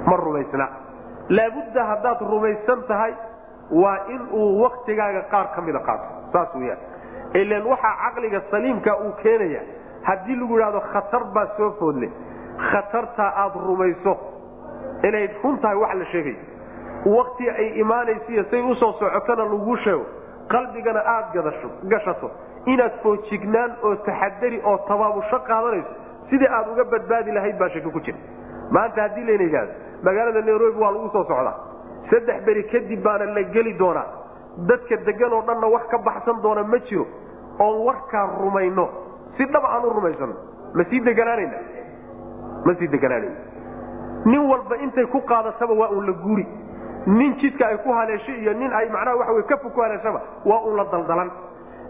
Ma rumaysna laabudda haddaad rumaysan tahay waa in uu waktigaaga qaar ka mida qaato. Saas weyaan ilan waxaa caqliga saliimka uu keenaya haddii lagu yidhahdo khatar baa soo foodle. Khatartaa aad rumayso inay run tahay wax la sheegayo wakti ay imaanaysiiyo say u soo socotona laguu sheego qalbigana aad gashato. Inaad foojignaan oo taxadari oo tabaabusho qaadanayso sidii aad uga badbaadi lahayd baa shaki ku jira. Maanta haddii layna yidhahdo magaalada nairobi waa lagu soo socdaa. Saddex beri kadib baana la geli doonaa dadka degan oo dhanna wax ka baxsan doona ma jiro oon warkaa rumayno. Si dhab aan u rumaysano ma sii deganaanayna? Ma sii deganaanayna. Nin walba intay ku qaadataba waa uun la guuri. Nin jidka ay ku haleesho iyo nin ay macnaha waxa wey kafu ku haleeshaba waa uun la daldalan.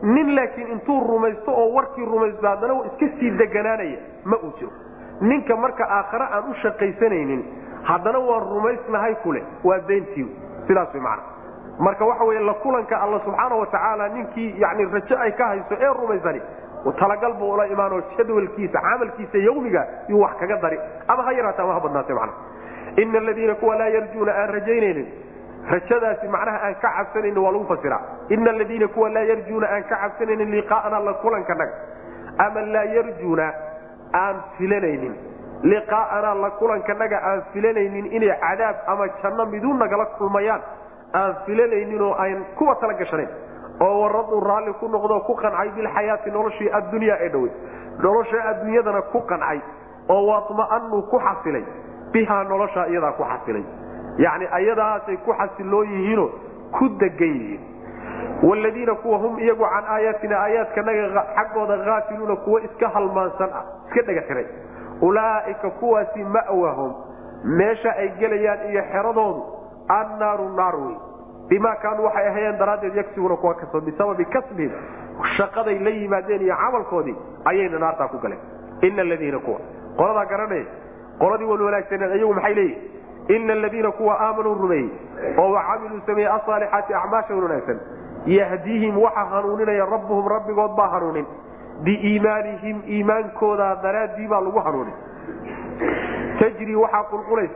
Nin laakiin intuu rumaysto oo warkii rumaysto haddana iska sii deganaanaya ma uu jiro. Ninka marka aakhare aan u shaqaysanaynin haddana waan rumaysnahay kule waa beentii sidaas way macana marka waxa wey la kulanka alla subxaana watacaala ninkii yani rajo ay ka hayso ee rumaysani talagal buu ula imaanoo jadwalkiisa camalkiisa yawmiga yuu wax kaga dari. Ama ha yaraata ama ha badnaate mana ina aladiina kuwa laa yarjuuna aan rajaynaynin rajadaasi macnaha aan ka cabsanayni waa lagu fasiraa ina aladiina kuwa laa yarjuuna aan ka cabsanaynin liqaa'ana la kulankanaga ama laa yarjuuna aan filanaynin liqaa'anaa la kulankanaga aan filanaynin inay cadaab ama janno miduu nagala kulmayaan aan filanaynin oo aan kuwa tala gashanayn oo waraduu raalli ku noqdo ku qancay bilxayaati noloshii addunyaa ee dhowey nolosha adduunyadana ku qancay oo waatma'anuu ku xasilay bihaa noloshaa iyadaa ku xasilay. Yacni ayadaasay ku xasiloon yihiinoo ku degan yihiin. Wladiina kuwa hum iyagu can aayaatina aayaadkanaga xaggooda haafiluuna kuwa iska halmaansan ah iska dhegatiray ulaaika kuwaasi ma'wahum meesha ay gelayaan iyo xeradoodu annaaru naar wey bimaa kaanuu waxay ahayeen daraaddeed yagsibuuna kuwa ka soo bisababi kasbihim shaqaday la yimaadeen iyo camalkoodii ayayna naartaa ku galeen ina aladiina kuwa qoladaa garanaya qoladii wan wanaagsaneen iyagu maxay leeyihiin ina aladiina kuwa aamanuu rumeeyey oo wacamiluu sameeyey asaalixaati acmaasha wanaagsan yahdiihim waxa hanuuninaya rabbuhum rabbigood baa hanuunin biiimaanihim iimaankooda daraaddii baa lagu hanuunin tajrii waxaa qulqulaysa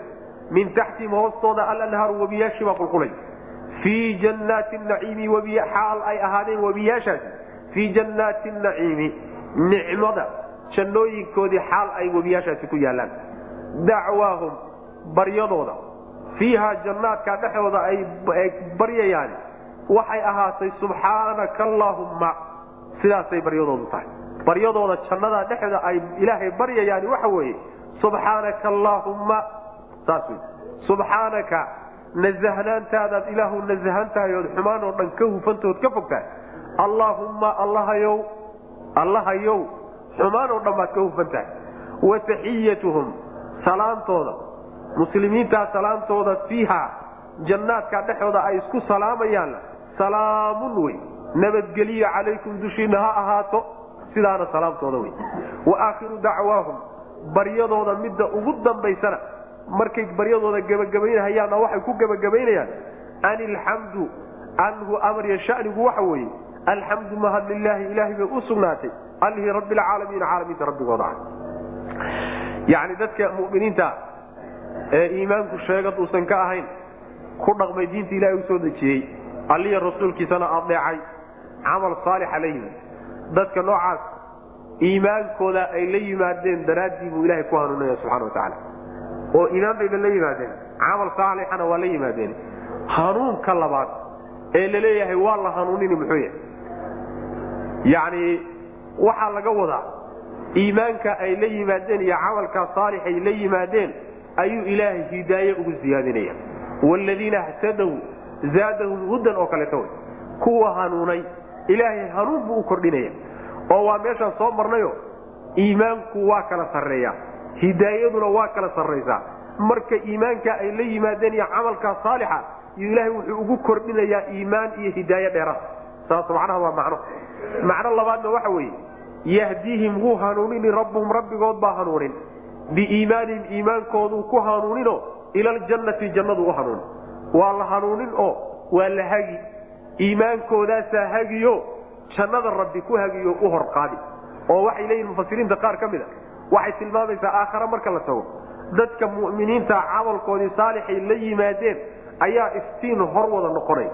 min taxtihim hoostooda alanhaaru webiyaashii baa qulqulaysa fii jannaati naciimi xaal ay ahaadeen webiyaashaasi fii jannaati naciimi nicmada jannooyinkoodii xaal ay webiyaashaasi ku yaallaan. Dacwaahum baryadooda. Fiiha jannaadka dhexdooda ay baryayaan waxay ahaatay subxaanaka allaahumma. Sidaasay baryadoodu tahay. Baryadooda jannada dhexda ay ilaahay baryayaani waxa weeye subxaanaka allaahumma saas wey subxaanaka nasahnaantaadaad ilaahu nasahan tahay ood xumaan oo dhan ka hufantood ka fog tahay allaahumma allahayow allahayow xumaan oo dhan baad ka hufan tahay wa taxiyatuhum salaantooda. Muslimiintaa salaantooda fiiha jannaadka dhexooda ay isku salaamayaanna salaamun wey nabadgeliyo calaykum dushiinna ha ahaato. Sidaana salaamtooda wey wa aakhiru dacwaahum baryadooda midda ugu dambaysana markay baryadooda gebagabaynahayaanna waxay ku gebagabaynayaan an ilxamdu anhu amriya shanigu waxa weeye alxamdu mahad ilaahay bay u sugnaatay allihii rabbi alcaalamiina caalamiinta rabbigooda ah. Yacni dadka muminiinta ee iimaanku sheegad uusan ka ahayn ku dhaqmay diinta ilahay u soo dejiyey alliya rasuulkiisana adeecay camal saalixa la yimid dadka noocaas iimaankooda ay la yimaadeen daraaddii buu ilahay ku hanuunaya subxana watacaala oo iimaan bayna la yimaadeen. Camal saalixana waa la yimaadeen. Hanuunka labaad ee la leeyahay waa la hanuunini muxuu yahay? Yacni waxaa laga wadaa iimaanka ay la yimaadeen iyo camalkaa saalixay la yimaadeen ayuu ilaahay hidaaye ugu siyaadinaya. Wladiina htadow zaadahum hudan oo kaleeto wy kuwa hanuunay ilaahay hanuun buu u kordhinaya. Oo waa meeshaan soo marnayo iimaanku waa kala sarreeya hidaayaduna waa kala sarraysaa. Marka iimaanka ay la yimaadeen iyo camalkaa saalixa ilaahay wuxuu ugu kordhinayaa iimaan iyo hidaaye dheeraad. Saas macnaha waa macno. Macno labaadna waxa weeye yahdiihim wuu hanuunini rabbuhum rabbigood baa hanuunin. Biiimaanihim iimaankooduu ku hanuunino ila aljannati jannadu u hanuunin waa la hanuunin oo waa la hagi. Iimaankoodaasa hagiyo jannada rabbi ku hagiyo u hor qaadi. Oo waxay leeyihiin mufasiriinta qaar ka mid a waxay tilmaamaysaa aakhare marka la tago. Dadka mu'miniinta camalkoodii saalixay la yimaadeen ayaa iftiin hor wada noqonaya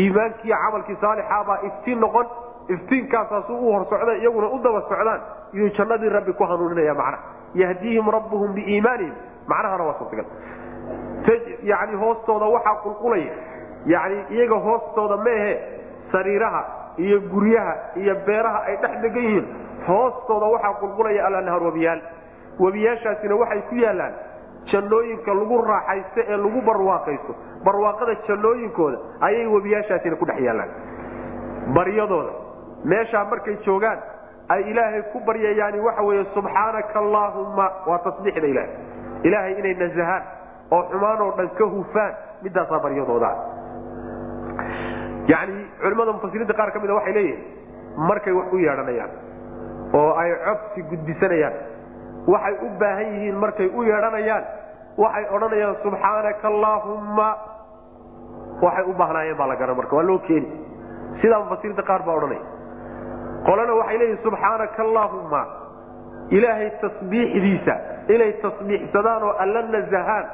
iimaankiiyo camalkii saalixabaa iftiin noqon iftiinkaasaasu u hor socda iyaguna u daba socdaan iyuu jannadii rabbi ku hanuuninaya macnaha. Yahdiihim rabbuhum biiimaanihim macnahana waa suurtagal yani hoostooda waxaa qulqulaya yani iyaga hoostooda maehe sariiraha iyo guryaha iyo beeraha ay dhex degan yihiin hoostooda waxaa qulqulaya alanhaar webiyaal webiyaashaasina waxay ku yaalaan jannooyinka lagu raaxaysto ee lagu barwaaqaysto. Barwaaqada jannooyinkooda ayay webiyaashaasina ku dhex yaallaan baryadooda meeshaa markay joogaan ay ilaahay ku baryayaani waxa weeye subxaanaka allaahumma waa tasbiixda ilaahay. Ilaahay inay nasahaan oo xumaanoo dhan ka hufaan midaasaa baryadooda. Yani culimmada mufasiriinta qaar ka mida waxay leeyihiin markay wax u yeedhanayaan oo ay codsi gudbisanayaan waxay u baahan yihiin markay u yeedhanayaan. Waxay odhanayaan subxaanaka allaahumma waxay u baahnaayeen baa la garan marka waa loo keeni sidaa mufasiriinta qaar baa odhanaya qolana waxay leeyihiin subxaanaka allaahumma ilaahay tasbiixdiisa inay tasbiixsadaan oo alla nasahaan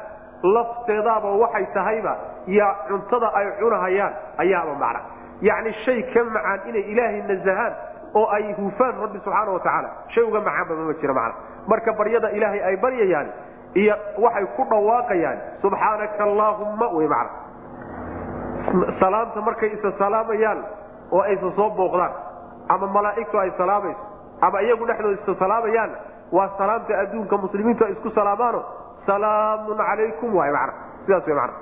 lafteedaaba waxay tahayba yaa cuntada ay cunahayaan ayaaba macna. Yacni shay ka macaan inay ilaahay nasahaan oo ay hufaan rabbi subxaana watacaala shay uga macaanba mama jira macna. Marka baryada ilaahay ay baryayaan iyo waxay ku dhawaaqayaan subxaanaka allaahumma wey macna. Salaamta markay isa salaamayaan oo aysa soo booqdaan ama malaa'igtu ay salaamayso ama iyagu dhexdooda isa salaamayaan waa salaamta adduunka muslimiintu ay isku salaamaano salaamun calaykum waay macna. Sidaas way macna.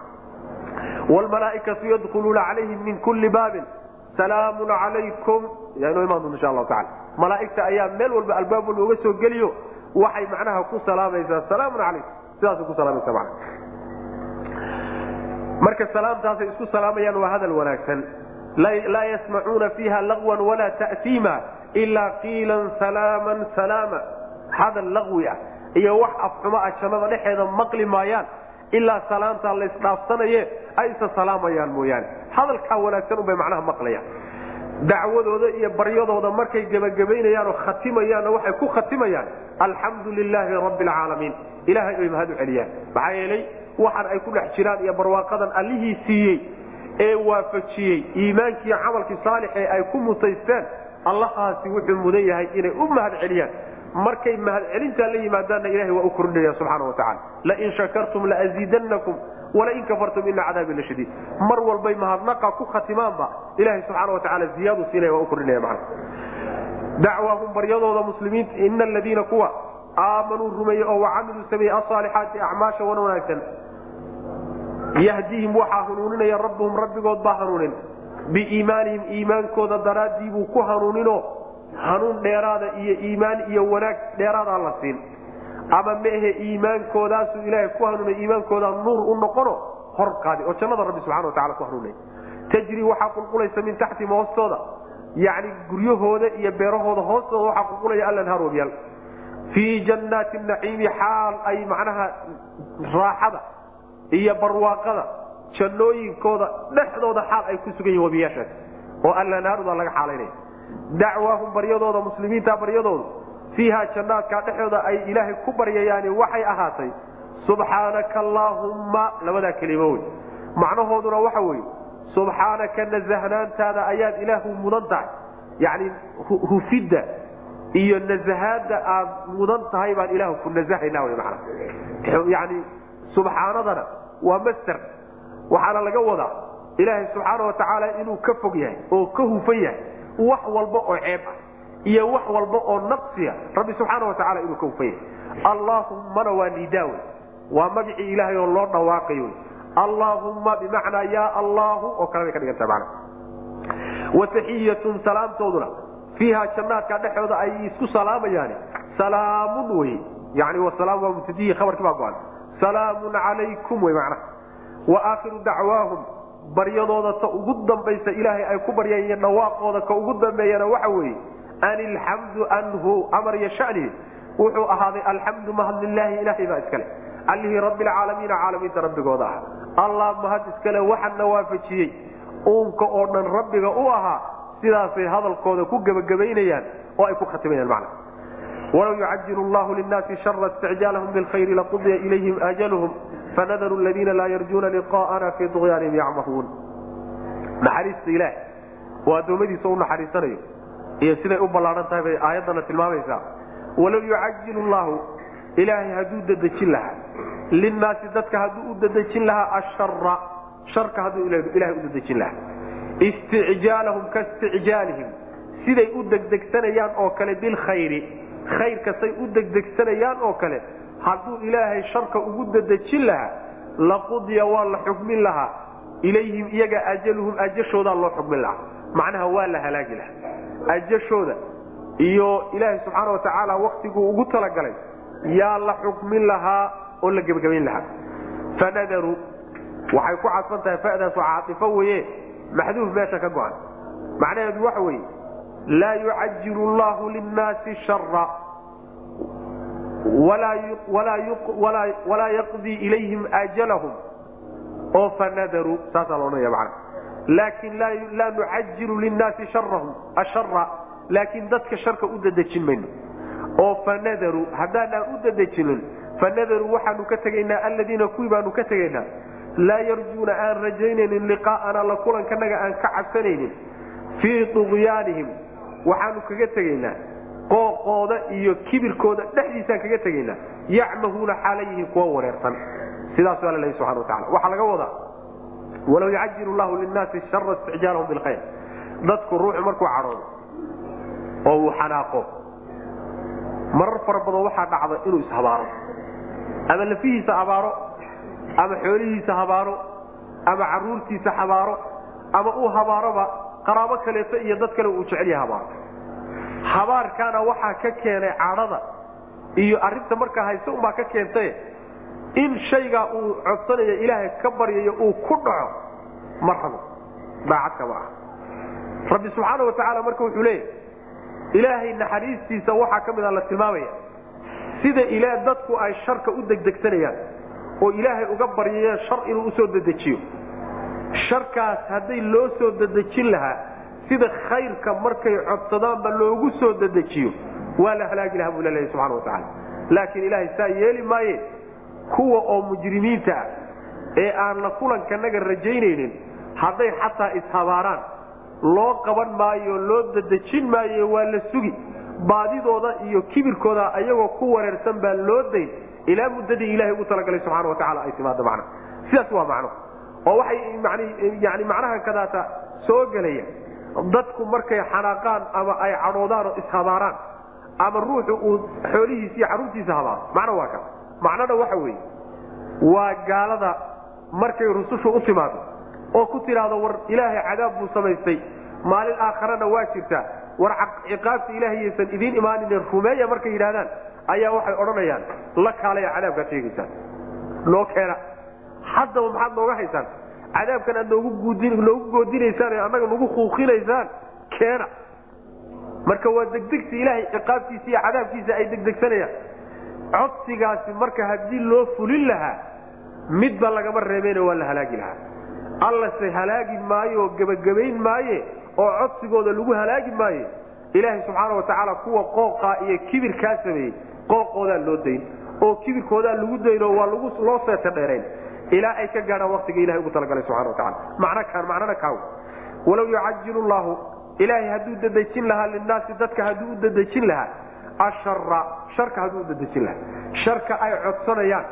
Wlmalaaikatu yadkhuluuna calayhim min kulli baabin salaamun calaykum yaa inoo imaan doonta insha allahu tacala malaa'igta ayaa meel walba albaab walba uga soo geliyo. Waxay macnaha ku salaamaysaa salaamun calaykum sidaasay ku salaamaysaa macna marka salaamtaasay isku salaamayaan waa hadal wanaagsan. Laa yasmacuuna fiiha lagwan walaa ta'tiima ilaa qiilan salaaman salaama. Hadal laqwi ah iyo wax afxumo ah jannada dhexeeda maqli maayaan ilaa salaamtaa laysdhaafsanaye ay salaamayaan mooyaane. Hadalkaa wanaagsan unbay macnaha maqlayaan. Dacwadooda iyo baryadooda markay gebagabaynayaan khatimayaanna waxay ku khatimayaan alxamdu lilaahi rabbi alcaalamiin ilahay ay mahad u celiyaan. Maxaa yeelay waxaan ay ku dhex jiraan iyo barwaaqadan allihii siiyey ee waafajiyey iimaankii camalkii saalix ee ay ku mutaysteen allahaasi wuxuu mudan yahay inay u mahad celiyaan markay mahadcelintaa la yimaadaanna ilahay waa u kordhinaya subxaana watacaala lain shakartum laaziidannakum walain kafartum ina cadaabi la shadiid. Mar walbay mahadnaqa ku khatimaanba ilahay subxaana watacaala ziyaadu siinaya waa u kordhinaya macna dacwaahum baryadooda muslimiinta ina aladiina kuwa aamanuu rumeeyey oo wacamiluu sameeyey asaalixaati acmaasha wan wanaagsan. Yahdihim waxaa hanuuninaya rabbuhum rabbigood baa hanuunin. Biiimaanihim iimaankooda daraaddii buu ku hanuunino hanuun dheeraada iyo iimaan iyo wanaag dheeraadaa la siin. Ama maehe iimaankoodaasu ilaahay ku hanuunay iimaankooda nuur u noqono hor qaadi oo jannada rabbi subxana watacala ku hanuunay. Tajri waxaa qulqulaysa min taxtihim hoostooda yacni guryahooda iyo beerahooda hoostooda waxaa qulqulaya alanhaar wabyaal fii jannaati naciimi xaal ay macnaha raaxada iyo barwaaqada jannooyinkooda dhexdooda xaal ay ku sugan yihiin wabiyaashaas oo alanhaaruda laga xaalaynaya dacwaahum baryadooda muslimiinta baryadooda fiiha jannaadka dhexdooda ay ilaahay ku baryayaani waxay ahaatay subxaanaka allaahumma labadaa kelimo wey macnahooduna waxa weeye subxaanaka nasahnaantaada ayaad ilaahu mudan tahay. Yacni hufidda iyo nasahaadda aad mudan tahay baan ilaahu ku nasahayna wy mana yani subxaanadana waa master. Waxaana laga wadaa ilaahay subxaana wa tacaala inuu ka fog yahay oo ka hufan yahay wax walba oo ceeb ah iyo wax walba oo naqsiya rabbi subxaana wa tacala inuu ka hufan yahay allaahumana waa nidaawe waa magacii ilaahay oo loo dhawaaqay wy allaahumma bimacnaa yaa allaahu oo kale bay ka dhiganta man wa taxiyatun salaamtooduna. Fiiha jannaadka dhexooda ay isku salaamayaan. Salaamun wey. Yani wasalaam waa mubtadihi khabarkii baa go-an. Salaamun calaykum wey macnaha wa aakhiru dacwaahum baryadooda ta ugu dambaysa ilaahay ay ku baryaan iyo dhawaaqooda ka ugu dambeeyana waxa weeye an anhu amar iyo shanihi wuxuu ahaaday alxamdu mahad lilaahi ilaahay baa iskale allihii rabbilcaalamiina caalamiinta rabbigooda ah. Allah mahad iskale waxana waafajiyey uunka oo dhan rabbiga u ahaa sidaasay hadalkooda ku gebagabaynayaan oo ay ku khatimayaan macna walow yucajilu llahu linnaasi shara isticjaalahum bilkhayri laqudiya ilayhim ajaluhum fanadaru ladiina laa yarjuuna liqaa'ana fii duqyaanihim yacmahuun naxariista ilaah oo addoommadiisa u naxariisanayo iyo siday u ballaadhan tahay bay aayaddana tilmaamaysaa walow yucajilu llahu ilaahay hadduu dadejin lahaa linnaasi dadka hadduu u dadejin lahaa ashara sharka hadduu ilahay u dadejin lahaa isticjaalahum kaisticjaalihim siday u degdegsanayaan oo kale bilkhayri khayrka say u degdegsanayaan oo kale hadduu ilaahay sharka ugu dadejin lahaa laqudiya waa la xukmin lahaa. Ilayhim iyaga ajaluhum ajashoodaa loo xukmin lahaa. Macnaha waa la halaagi lahaa. Ajashooda iyo ilaahay subxaana watacaala waktiguu ugu talagalay yaa la xukmin lahaa oo la gebagabayn lahaa. Fanadaru waxay ku cadfan tahay fadaasu caaifo weye maxduuf meesha ka go-an. Macnaheedu waxa weeye laa yucajilu llahu linnaasi shara walaa yaqdii ilayhim ajalahum oo fanadaru saasaa loodhanaya mana laakin laa nucajilu linnaasi ashara laakiin dadka sharka u dadejin mayno oo fanadaru haddaanaan u dadejinin fanadaru waxaanu ka tegaynaa alladiina kuwii baanu ka tegaynaa laa yarjuuna aan rajaynaynin liqaa'ana la kulankanaga aan ka cabsanaynin fii tuqyaanihim waxaanu kaga tegaynaa qooqooda iyo kibirkooda dhexdiisaan kaga tegaynaa. yacmahuuna xaalayihiin kuwa wareersan. sidaas waa laleeyahy subxana watacala waxaa laga wadaa walow yucajilu llahu linnaasi shara isticjaalahum bilkhayr. Dadku ruuxu markuu cadhoodo oo uu xanaaqo marar fara badan waxaa dhacda inuu ishabaaro ama lafihiisa abaaro ama xoolihiisa habaaro ama caruurtiisa habaaro ama uu habaaroba qaraabo kaleeto iyo dad kale uu jecel yahay habaaro habaarkaana waxaa ka keenay cadhada iyo arinta markaa hayse unbaa ka keentay in shaygaa uu codsanayo ilaahay ka baryayo uu ku dhaco ma rabo. Daacadka ma ah rabbi subxaana wa tacaala marka wuxuu leeyahy ilaahay naxariistiisa waxaa ka mid a la tilmaamaya sida ila dadku ay sharka u degdegsanayaan oo ilaahay uga baryayeen shar inuu u soo dedejiyo sharkaas hadday loo soo dedejin lahaa sida khayrka markay codsadaanba loogu soo dedejiyo waa la halaagi lahaa buu laleeyahy subxana wa tacaala. Laakiin ilaahay saa yeeli maaye kuwa oo mujrimiinta ah ee aan la kulankanaga rajaynaynin hadday xataa ishabaaraan loo qaban maayo loo dedejin maayo waa la sugi. Baadidooda iyo kibirkooda ayagoo ku wareersan baa loo dayn ilaa muddadii ilahay ugu talagalay subxana wa tacala ay timaado macna. Sidaas waa macno oo waxay yani macnaha kadaata soo gelaya. Dadku markay xanaaqaan ama ay cadhoodaan oo ishabaaraan ama ruuxu uu xoolihiisa iyo carruurtiisa habaaro macno waa ka. Macnona waxa weeye waa gaalada markay rusushu u timaado oo ku tidhaahdo war ilaahay cadaab buu samaystay maalin aakharana waa jirtaa war ciqaabta ilaahayaysan idiin imaanin rumeeya markay yidhahdaan ayaa waxay odhanayaan la kaalaya cadaabkaad sheegaysaan noo keena haddaba maxaad nooga haysaan. Cadaabkan aad noogu goodinaysaan annaga nagu kuuqinaysaan keena. Marka waa degdegsi ilaahay ciqaabtiisa iyo cadaabkiisa ay degdegsanayaan. Codsigaasi marka haddii loo fulin lahaa midba lagama reebeyna waa la halaagi lahaa. Allase halaagi maayo oo gebagabayn maaye oo codsigooda lagu halaagi maaye ilaahay subxaana wa tacaala kuwa qooqaa iyo kibirkaa sameeyey qooqoodaa loo dayn. Oo kibirkoodaa lagu daynoo waa loo seeta dheerayn ilaa ay ka gaadhaan waktiga ilahay ugu talagalay subxana wa tacala macno kaan macnona kaaw walow yucajilu llahu ilaahay hadduu dadejin lahaa linnaasi dadka hadduu u dadejin lahaa ashara sharka hadduu u dadejin lahaa sharka ay codsanayaan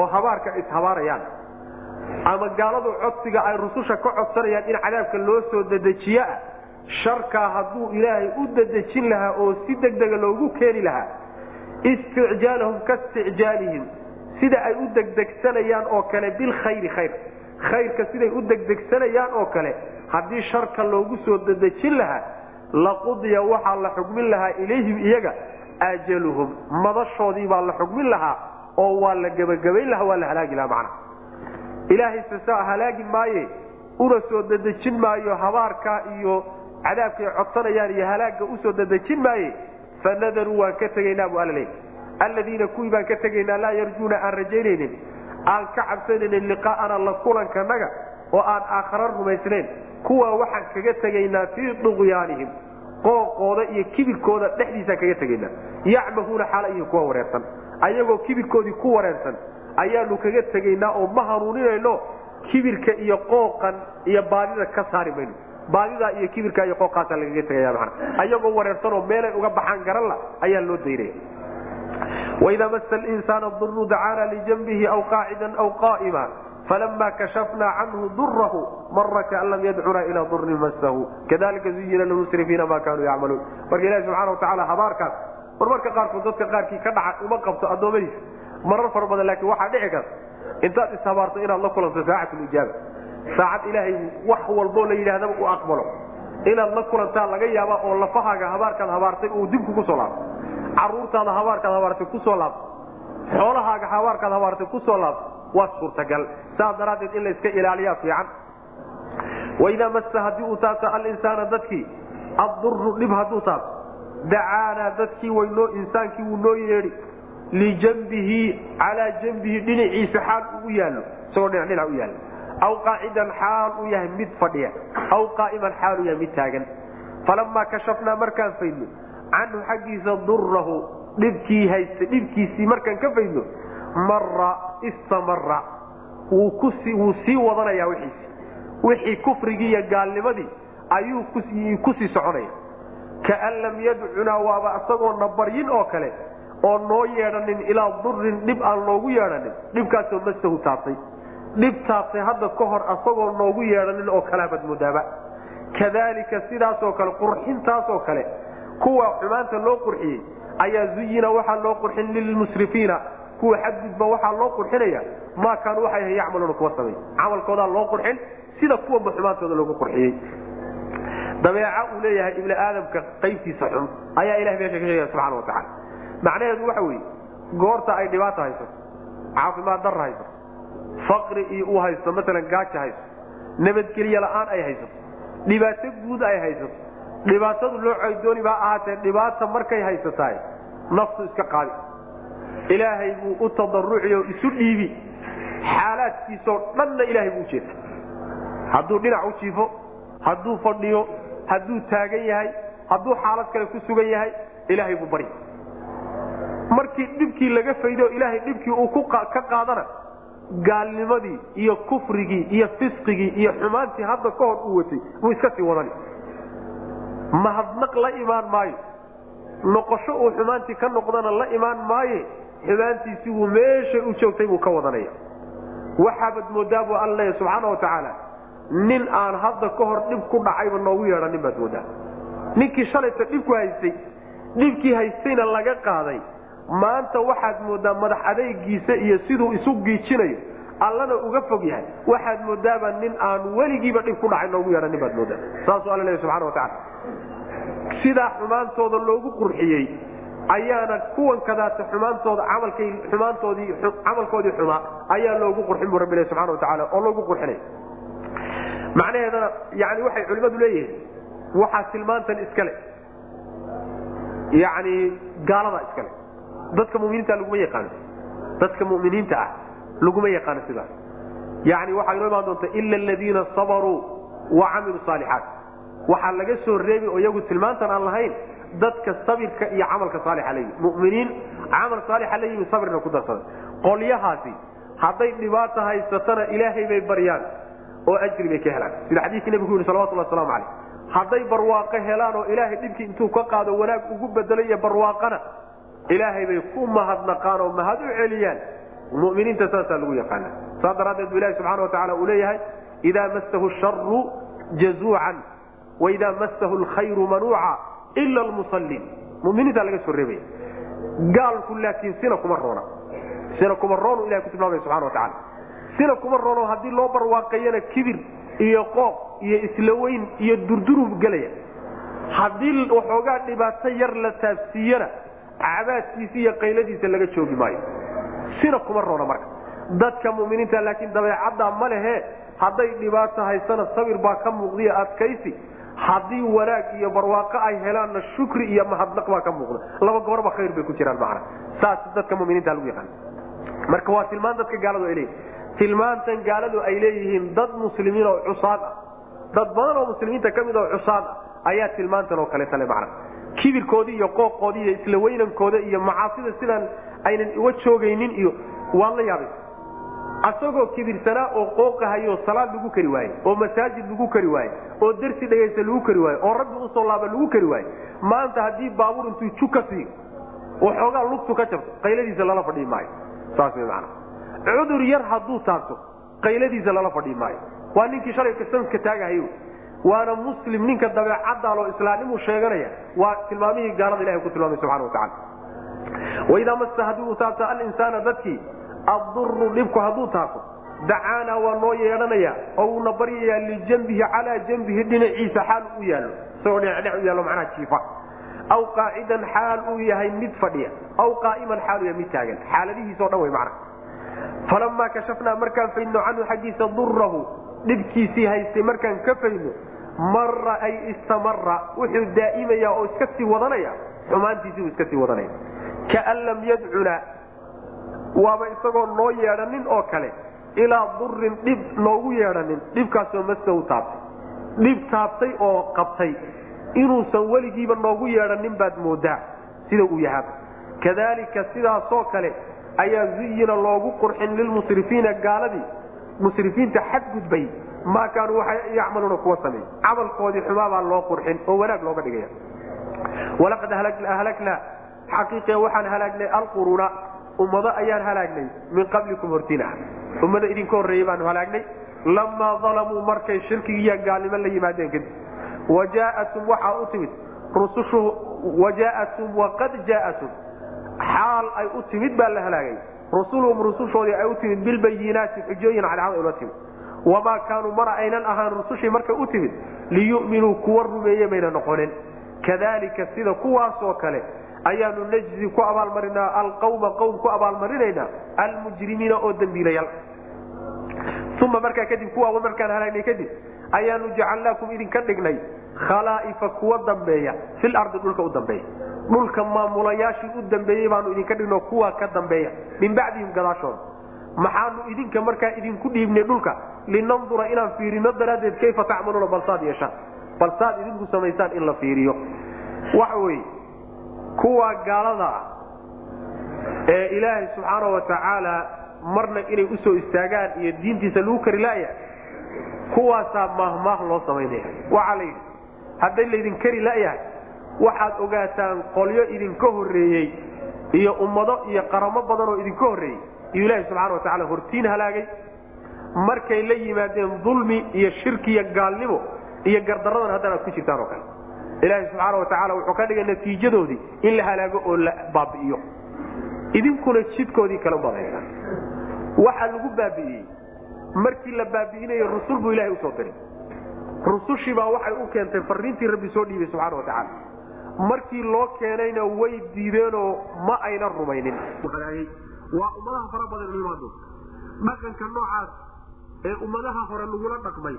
oo habaarka ishabaarayaan ama gaaladu codsiga ay rususha ka codsanayaan in cadaabka loo soo dedejiyoah sharkaa hadduu ilaahay u dadejin lahaa oo si degdega loogu keeni lahaa isticjaalahum kaisticjaalihim sida ay u degdegsanayaan oo kale bilkhayri khayr. Khayrka siday u degdegsanayaan oo kale haddii sharka loogu soo dedejin lahaa laqudiya waxaa la xugmin lahaa ilayhim iyaga ajaluhum madashoodii baa la xugmin lahaa oo waa la gebagabayn lahaa waa la halaagi lahaa macna ilaahay sesa halaagi maaye una soo dedejin maayo habaarka iyo cadaabkay codsanayaan iyo halaagga u soo dedejin maaye fanadaruu waan ka tegaynaa bu alla leey alladiina kuwii baan ka tegaynaa laa yarjuuna aan rajaynaynin aan ka cabsanaynin liqaa'ana la kulankanaga oo aan aakhara rumaysnayn. Kuwa waxaan kaga tegaynaa fii duqyaanihim qooqooda iyo kibirkooda dhexdiisaan kaga tegaynaa. Yacmahuuna xaala iyo kuwa wareersan. Ayagoo kibirkoodii ku wareersan ayaanu kaga tegaynaa oo ma hanuuninayno kibirka iyo qooqan iyo baadida ka saari mayno. Baadidaa iyo kibirka iyo qooqaasaa lagaga tegaya mana ayagoo wareersanoo meelay uga baxaan garanla ayaa loo daynaya waidaa masa linsaana duru dacaana lijanbihi aw qaacidan aw qaa'ima falama kashafnaa canhu durahu mara kaan lam yadcuna ilaa durin masahu kadalika zuyina lmusrifiina ma kanuu yacmaluun marka ilahi subxana watacaala habaarkaas marmarka qaarkood dadka qaarkii ka dhaca uma qabto addoommadiisa marar fara badan laakiin waxaa dhici karta intaad ishabaarto inaad la kulanto saacatulijaaba saacad ilaahay wax walboo la yidhahdaba u aqbalo inaad la kulantaa laga yaaba oo lafahaaga habaarkaad habaartay uu dibku ku soo laabto caruurtaada habaarkaad habaartay ku soo laabto xoolahaaga habaarkaad habaartay ku soo laabto waa suurtagal. Saas daraaddeed in layska ilaaliyaa fiican. Waidaa massa haddii uu taabto alinsaana dadkii adduru dhib hadduu taabto. Dacaanaa dadkii waynoo insaankii wuu noo yeedhi. Lijanbihi calaa janbihi dhinaciisa xaal uu yaallo. Isagoo dhinac dhinac u yaallo. Aw qaacidan xaal uu yahay mid fadhiya. Aw qaa'iman xaal uu yahay mid taagan. Falamaa kashafnaa markaan faydno canhu xaggiisa durahu dhibkii haysta dhibkiisii markaan ka faydno mara istamara wuu sii wadanaya wiiisi wixii kufrigii iyo gaalnimadii ayuu ku sii soconaya. Kaan lam yadcunaa waaba isagoona baryin oo kale oo noo yeedhanin ilaa durin dhib aan loogu yeedhanin. Dhibkaasoo masahu taabtay dhib hadda ka hor asagoo noogu yeedhanin oo kalaabaad moodaaba kadalika sidaasoo kale qurxintaasoo kale kuwa xumaanta loo qurxiyey ayaa zuyina waxaa loo qurxin lilmusrifiina kuwa xadgudba waxaa loo qurxinaya maa kaanuu waxay ahay yacmaluuna kuwa samay. Camalkoodaa loo qurxin sida kuwanba xumaantooda loogu qurxiyey. Dabeeca uu leeyahay ibni aadamka qaybtiisa xun ayaa ilahay meesha ka sheegaya subxana watacaala macnaheedu waxa weeye goorta ay dhibaata haysato caafimaad darra haysato faqri iyo uu haysto maalan gaaja haysto nabadgelye la'aan ay haysato dhibaato guud ay haysato dhibaatadu loo caydooni baa ahaatee dhibaata markay haysatahay naftu iska qaadi. Ilaahay buu u tadaruci oo isu dhiibi. Xaalaadkiisoo dhanna ilaahay buu ujeeda hadduu dhinac u jiifo hadduu fadhiyo hadduu taagan yahay hadduu xaalad kale ku sugan yahay ilaahay buu bari. Markii dhibkii laga faydo ilaahay dhibkii uu ka qaadana gaalnimadii iyo kufrigii iyo fisqigii iyo xumaantii hadda ka hor uu watay buu iska sii wadani mahadnaq la imaan maayo. Noqosho uu xumaantii ka noqdana la imaan maaye xumaantiisii wuu meeshay u joogtay buu ka wadanaya. Waxaabad moodaa buu alla leeya subxaana wa tacaala nin aan hadda ka hor dhib ku dhacayba noogu yeedhanin baad moodaa. Ninkii shalayta dhibku haystay dhibkii haystayna laga qaaday. Maanta waxaad moodaa madax adaygiisa iyo siduu isu giijinayo allana uga fog yahay. Waxaad moodaaba nin aan weligiiba dhib ku dhacay noogu yeedhanin baad moodaa. Saasuu alla leeya subxana wa tacala sidaa xumaantooda loogu qurxiyey ayaana kuwan kadaata xumaantooda camalkay xumaantoodii camalkoodii xumaa ayaa loogu qurxin buu rabbi subxana wa tacaala oo loogu qurxinay. Macnaheedana yani waxay culimmadu leeyihiin waxaa tilmaantan iskale. Yani gaalada iskale. Dadka muminiinta laguma yaqaano. Dadka muminiinta ah laguma yaqaano sidaas yani waxaa inoo imaan doonta ila aladiina sabaruu wa camiluu saalixaat waxaa laga soo reebi oo iyagu tilmaantan aan lahayn dadka sabirka iyo camalka saalixa la yimi. Muminiin camal saalixa la yimi sabirna ku darsada qolyahaasi hadday dhibaata haysatana ilaahay bay baryaan oo ajri bay ka helaan. Sida xadiidkii nebigu yidhi salawatulli waslamu calayh hadday barwaaqo helaan oo ilaahay dhibkii intuu ka qaado wanaag ugu bedelo barwaaqana ilaahay bay ku mahadnaqaan oo mahad u celiyaan muminiinta saasaa lagu yaqaana saas daraaddeed bu ilahi subxana wa tacala uu leeyahay idaa massahu sharu jazuucan waidaa massahu lkhayru manuuca ila almusaliin muminiinta laga soo reebaya. Gaalku laakiin sina kuma roona. Sina kuma roonu ilahay ku tilmaamaya subxana wa tacala sina kuma roono haddii loo barwaaqeeyana kibir iyo qooq iyo isla weyn iyo durdurub gelaya haddii waxoogaa dhibaato yar la taabsiiyana cabaadkiisa iyo qayladiisa laga joogi maayo sina kuma roona marka. Dadka muminiinta laakiin dabeecaddaa ma lehe. Hadday dhibaato haysana sabir baa ka muuqdiya adkaysi. Haddii wanaag iyo barwaaqo ay helaanna shukri iyo mahadnaq baa ka muuqda. Laba goorba khayr bay ku jiraan macna. Saas dadka muminiinta lagu yaqaan. Marka waa tilmaan dadka gaaladu ay leeyihiin tilmaantan gaaladu ay leeyihiin dad muslimiin oo cusaad ah. Dad badan oo muslimiinta ka mid oo cusaad ah ayaa tilmaantan oo kaleeta le macna. Kibirkoodii iyo qooqoodii iyo isla weynankooda iyo macaasida sidaan aynan uga joogaynin iyo waan la yaabay asagoo kibirsanaa oo qooqahayo salaad lagu kari waaye oo masaajid lagu kari waaye oo dersi dhegaysta lagu kari waaye oo rabbi u soo laaba lagu kari waaye maanta haddii baabuur intuu ju ka siiyo waxoogaa lugtu ka jabto qayladiisa lala fadhii maayo. Saas way macana cudur yar hadduu taabto qayladiisa lala fadhii maayo. Waa ninkii shalay kasamka taagahayo waana muslim ninka dabeecadaaloo islaamnimu sheeganaya waa tilmaamihii gaalada ilahay ku tilmaamay subxana watacala waidaa masa haddii uu taabto alinsaana dadkii adduru dhibku hadduu taabto dacaanaa waa noo yeedhanaya oo uuna baryayaa lijambihi calaa jambihi dhinaciisa xaal u yaallo. Isagoo dhinac u yaallo macnaha jiifa. Aw qaacidan xaal uu yahay mid fadhiya. Aw qaa'iman xaal uu yahay mid taagan. Xaaladihiisao dhan wey macna falamaa kashafnaa markaan faydno canhu xaggiisa durahu dhibkiisii haystay markaan ka faydno mara ay istamara wuxuu daa'imaya oo iska sii wadanaya xumaantiisii uu iska sii wadanaya kaan lam yadcuna waaba isagoo noo yeedhanin oo kale ilaa durin dhib noogu yeedhanin. Dhibkaasoo masahu taabtay. Dhib taabtay oo qabtay. Inuusan weligiiba noogu yeedhanin baad moodaa sida uu yahaa kadalika sidaasoo kale ayaa zuyina loogu qurxin lilmusrifiina gaaladii. Musrifiinta xadgudbay maa kaanuu yacmaluuna kuwa sameey camalkoodii xumaabaa loo qurxin oo wanaag looga dhigaya walaqad ahlaknaa xaqiiqe waxaan halaagnay alquruuna. Ummado ayaan halaagnay min qablikum hortina. Ummado idinka horreeyey baanu halaagnay lamaa dalamuu markay shirkigiiyo gaalnimo la yimaadeen kadib. Wajaatum waxaa u timid. Rusushu wajaatum waqad jaatum. Xaal ay u timid baa la halaagay. Rusuluhum rusushoodii ay u timid bilbayinaati xujooyin cadcad ula timid. Wamaa kaanuu mana aynan ahaan rusushii markay u timid liyu'minuu kuwa rumeeye mayna noqonin kadalika sida kuwaasoo kale ayaanu najzi ku abaalmarinaa alqawma qowm ku abaalmarinaynaa almujrimiina oo dembiilayaal uma markaa kadib kuwa markaan halaagnay kadib ayaanu jacalnaakum idinka dhignay khalaa'ifa kuwa dambeeya fil ardi dhulka u dambeeya. Dhulka maamulayaashii u dambeeyey baanu idinka dhigno kuwa ka dambeeya min bacdihim gadaashooda maxaanu idinka markaa idinku dhiibnay dhulka linandura inaan fiirino daraaddeed kayfa tacmaluuna balsaad yeeshaan balsaad idinku samaysaan in la fiiriyo. Waxa weye kuwa gaalada ah ee ilaahay subxaana wa tacaala marna inay u soo istaagaan iyo diintiisa lagu kari laaya kuwaasaa maahmaah loo samaynaya. Waxaa la yidhi hadday laydin kari layahay waxaad ogaataan qolyo idinka horreeyey iyo ummado iyo qaramo badan oo idinka horreeyey. Iyo ilaahi subxana wa hortiin halaagay. Markay la yimaadeen dulmi iyo shirki iyo gaalnimo iyo gardaradan haddana aad ku jirtaan oo kale. Ilaahi subxaana wa tacaala wuxuu ka dhigay natiijadoodii in la halaago oo la baabi'iyo. Idinkuna jidkoodii kale badaysa waxa lagu baabi'iyey markii la baabi'inayo rusul buu ilahay u soo diray. Rusushiibaa waxay u keentay fariintii rabbi soo dhiibay subxana wa tacaala. Markii loo keenayna way diideenoo ma ayna rumaynin. Waa ummadaha fara badan dhaqanka noocaas ee ummadaha hore lagula dhaqmay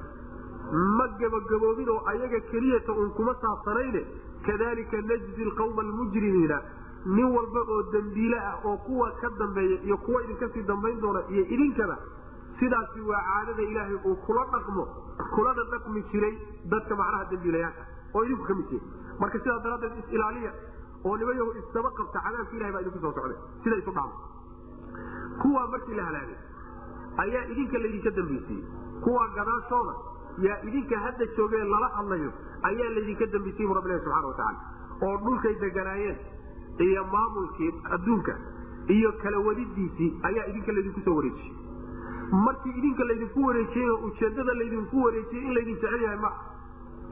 ma gebagaboobin oo ayaga keliyata uun kuma saabsanayne? Kadalika najzi lqawma almujrimiina. Nin walba oo dembiile ah oo kuwa ka dambeeya iyo kuwa idinka sii dambayn doona iyo idinkana sidaasi waa caadada ilaahay uu kula dhaqmo kulana dhaqmi jiray dadka macnaha dembiilayaasha oo idinku ka mid tihi marka sidaas daraaddeed is-ilaaliya oo nimayahu isdaba qabta cadaabka ilahay baa idinku soo socday. Sida isu dhacdo kuwaa markii la halaagay ayaa idinka laydinka dambaysiiyey kuwa gadaashooda yaa idinka hadda joogee lala hadlayo ayaa laydinka dambaysiye bu rabbilahi subxana watacaala oo dhulkay deganaayeen iyo maamulkii adduunka iyo kala wadidiisii ayaa idinka laydinku soo wareejiyey. Markii idinka laydinku wareejiyey oo ujeedada laydinku wareejiyey in laydin jecel yahay maa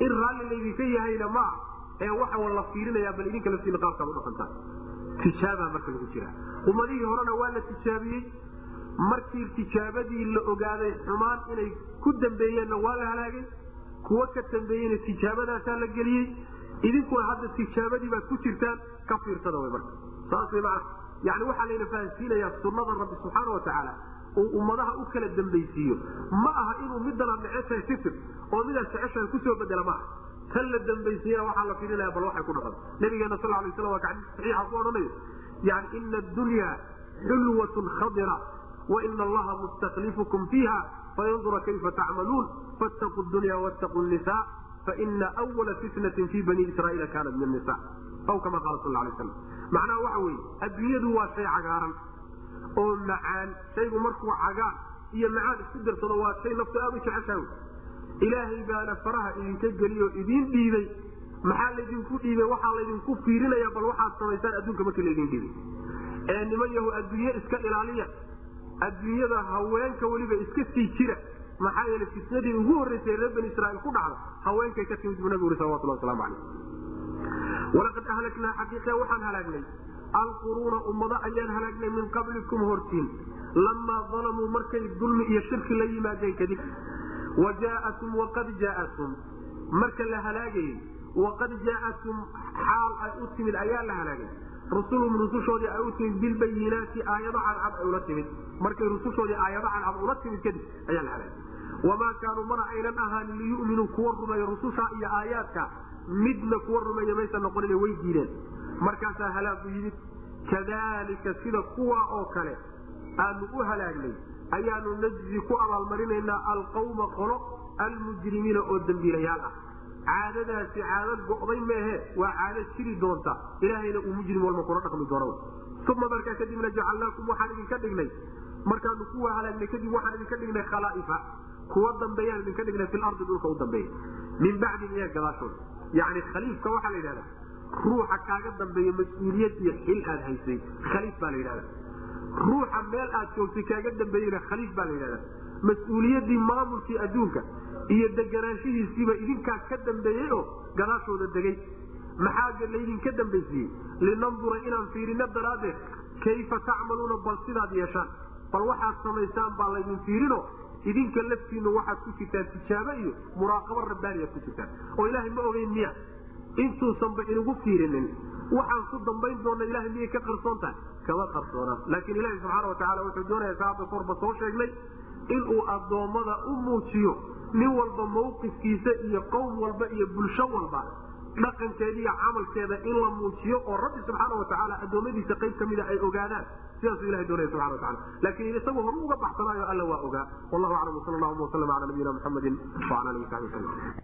in raalli laydinka yahayna maa ee waxa la fiirinayaa bal idinka laftiina qaabkaad u dhaqantaa tijaabaa marka lagu jiraa ummadihii horena waa la tijaabiyey markii tijaabadii la ogaaday xumaan inay ku dambeeyeenna waa la halaagay kuwo ka dambeeyeyna tijaabadaasaa la geliyey. Idinkuna hadda tijaabadii baad ku jirtaan ka fiirsada wy marka. Saas wy macana yani waxaa layna fahansiinayaa sunnada rabbi subxaana wa tacaala uu ummadaha u kala dambaysiiyo. Ma aha inuu midana neceshahay sitir oo midaad jeceshahay ku soo bedela maaha tan la dambaysiiyana waxaa la filinaya bal waxay ku dhaqan. Nabigeena sal lay slam waa xadiis saxiixa ku odhanayo yani ina addunya xulwatun khadira waina allaha mustaklifukum fiiha fayandura kayfa tacmaluun fattaquu dunya wattaquu nisa faina wala fitnatin fi bani israaiila kaanat min nisa aw kama qaala sal lay slam macnaha waxa weeye adduunyadu waa shay cagaaran oo macaan. Shaygu markuu cagaan iyo macaan isku darsado waa shay naftu aad u jeceshaha ilaahay baana faraha idinka geliyo idiin dhiibay. Maxaa laydinku dhiibay? Waxaa laydinku fiirinaya bal waxaad samaysaan adduunka markii laydin dhiibay ee niman yahu adduunye iska ilaaliya adduunyada haweenka weliba iska sii jira. Maxaa yeele fitnadii ugu horreysay reer bani israiil ku dhacda haweenkay ka timid buu nabigu uri salawatullah waslamu calayh. Walaqad ahlaknaa xaqiiqa waxaan halaagnay. Alquruuna ummado ayaan halaagnay min qablikum hortiin. Lamaa dalamuu markay dulmi iyo shirki la yimaadeen kadib. Wa jaaatum waqad jaaatum marka la halaagayey waqad jaaatum xaal ay u timid ayaa la halaagay rusulhum rusushoodii ay u timid bilbayinaati aayado cadcad ay ula timid. Markay rusushoodii aayado cadcad ula timid kadib ayaa la halaagay wamaa kaanuu mana aynan ahaanin liyuminuu kuwa rumeeyo rususha iyo aayaadka. Midna kuwa rumeeya maysa noqonin way diideen. Markaasaa halaagu yimid kadalika sida kuwa oo kale aanu u halaagnay ayaanu najzi ku abaalmarinaynaa alqawma qolo almujrimiina oo dembiilayaal ah caadadaasi caado go'day meehe waa caado jiri doonta. Ilaahayna uu mujrim walba kula dhaqmi doono. Uma markaa kadibna jacalnaakum waxaan idinka dhignay. Markaanu kuwa halaagnay kadib waxaan idinka dhignay khalaa'ifa. Kuwa dambeeyaan idinka dhignay filardi dhulka u dambeeya min bacdin iyaga gadaashooda yani khaliifka waxaa la yidhahda ruuxa kaaga dambeeya mas'uuliyad iyo xil aad haysay. Khaliif baa la yidhahda ruuxa meel aad joogtay kaaga dambeeyena khaliif baa la yidhahda mas'uuliyadii maamulkii adduunka iyo deganaanshihiisiiba idinkaa ka dambeeyey oo gadaashooda degay. Maxaa laydinka dambaysiiyey linandura inaan fiirino daraaddeed kayfa tacmaluuna bal sidaad yeeshaan? Bal waxaad samaysaan baa laydin fiirino? Idinka laftiinu waxaad ku jirtaan tijaabo iyo muraaqabo rabbaaniyaad ku jirtaan. Oo ilaahay ma ogeyn miya intuusanba inugu fiirinin. Waxaan ku dambayn doona ilahay miyay ka qarsoon tahay? Kama qarsoona laakiin ilahi subxaana watacaala wuxuu doonaya saada korba soo sheegnay inuu addoommada u muujiyo nin walba mawqifkiisa iyo qowm walba iyo bulsho walba dhaqankeeda iyo camalkeeda in la muujiyo oo rabbi subxaana watacaala addoommadiisa qayb ka mida ay ogaadaan sidaasuu ilahay doonaya subxana watacala laakiin isagu horu uga baxsanaayo alla waa ogaa. Wallahu aclam wsala allahuma wasalam cala nabiyina muxamedin wala alihi wasabi waslm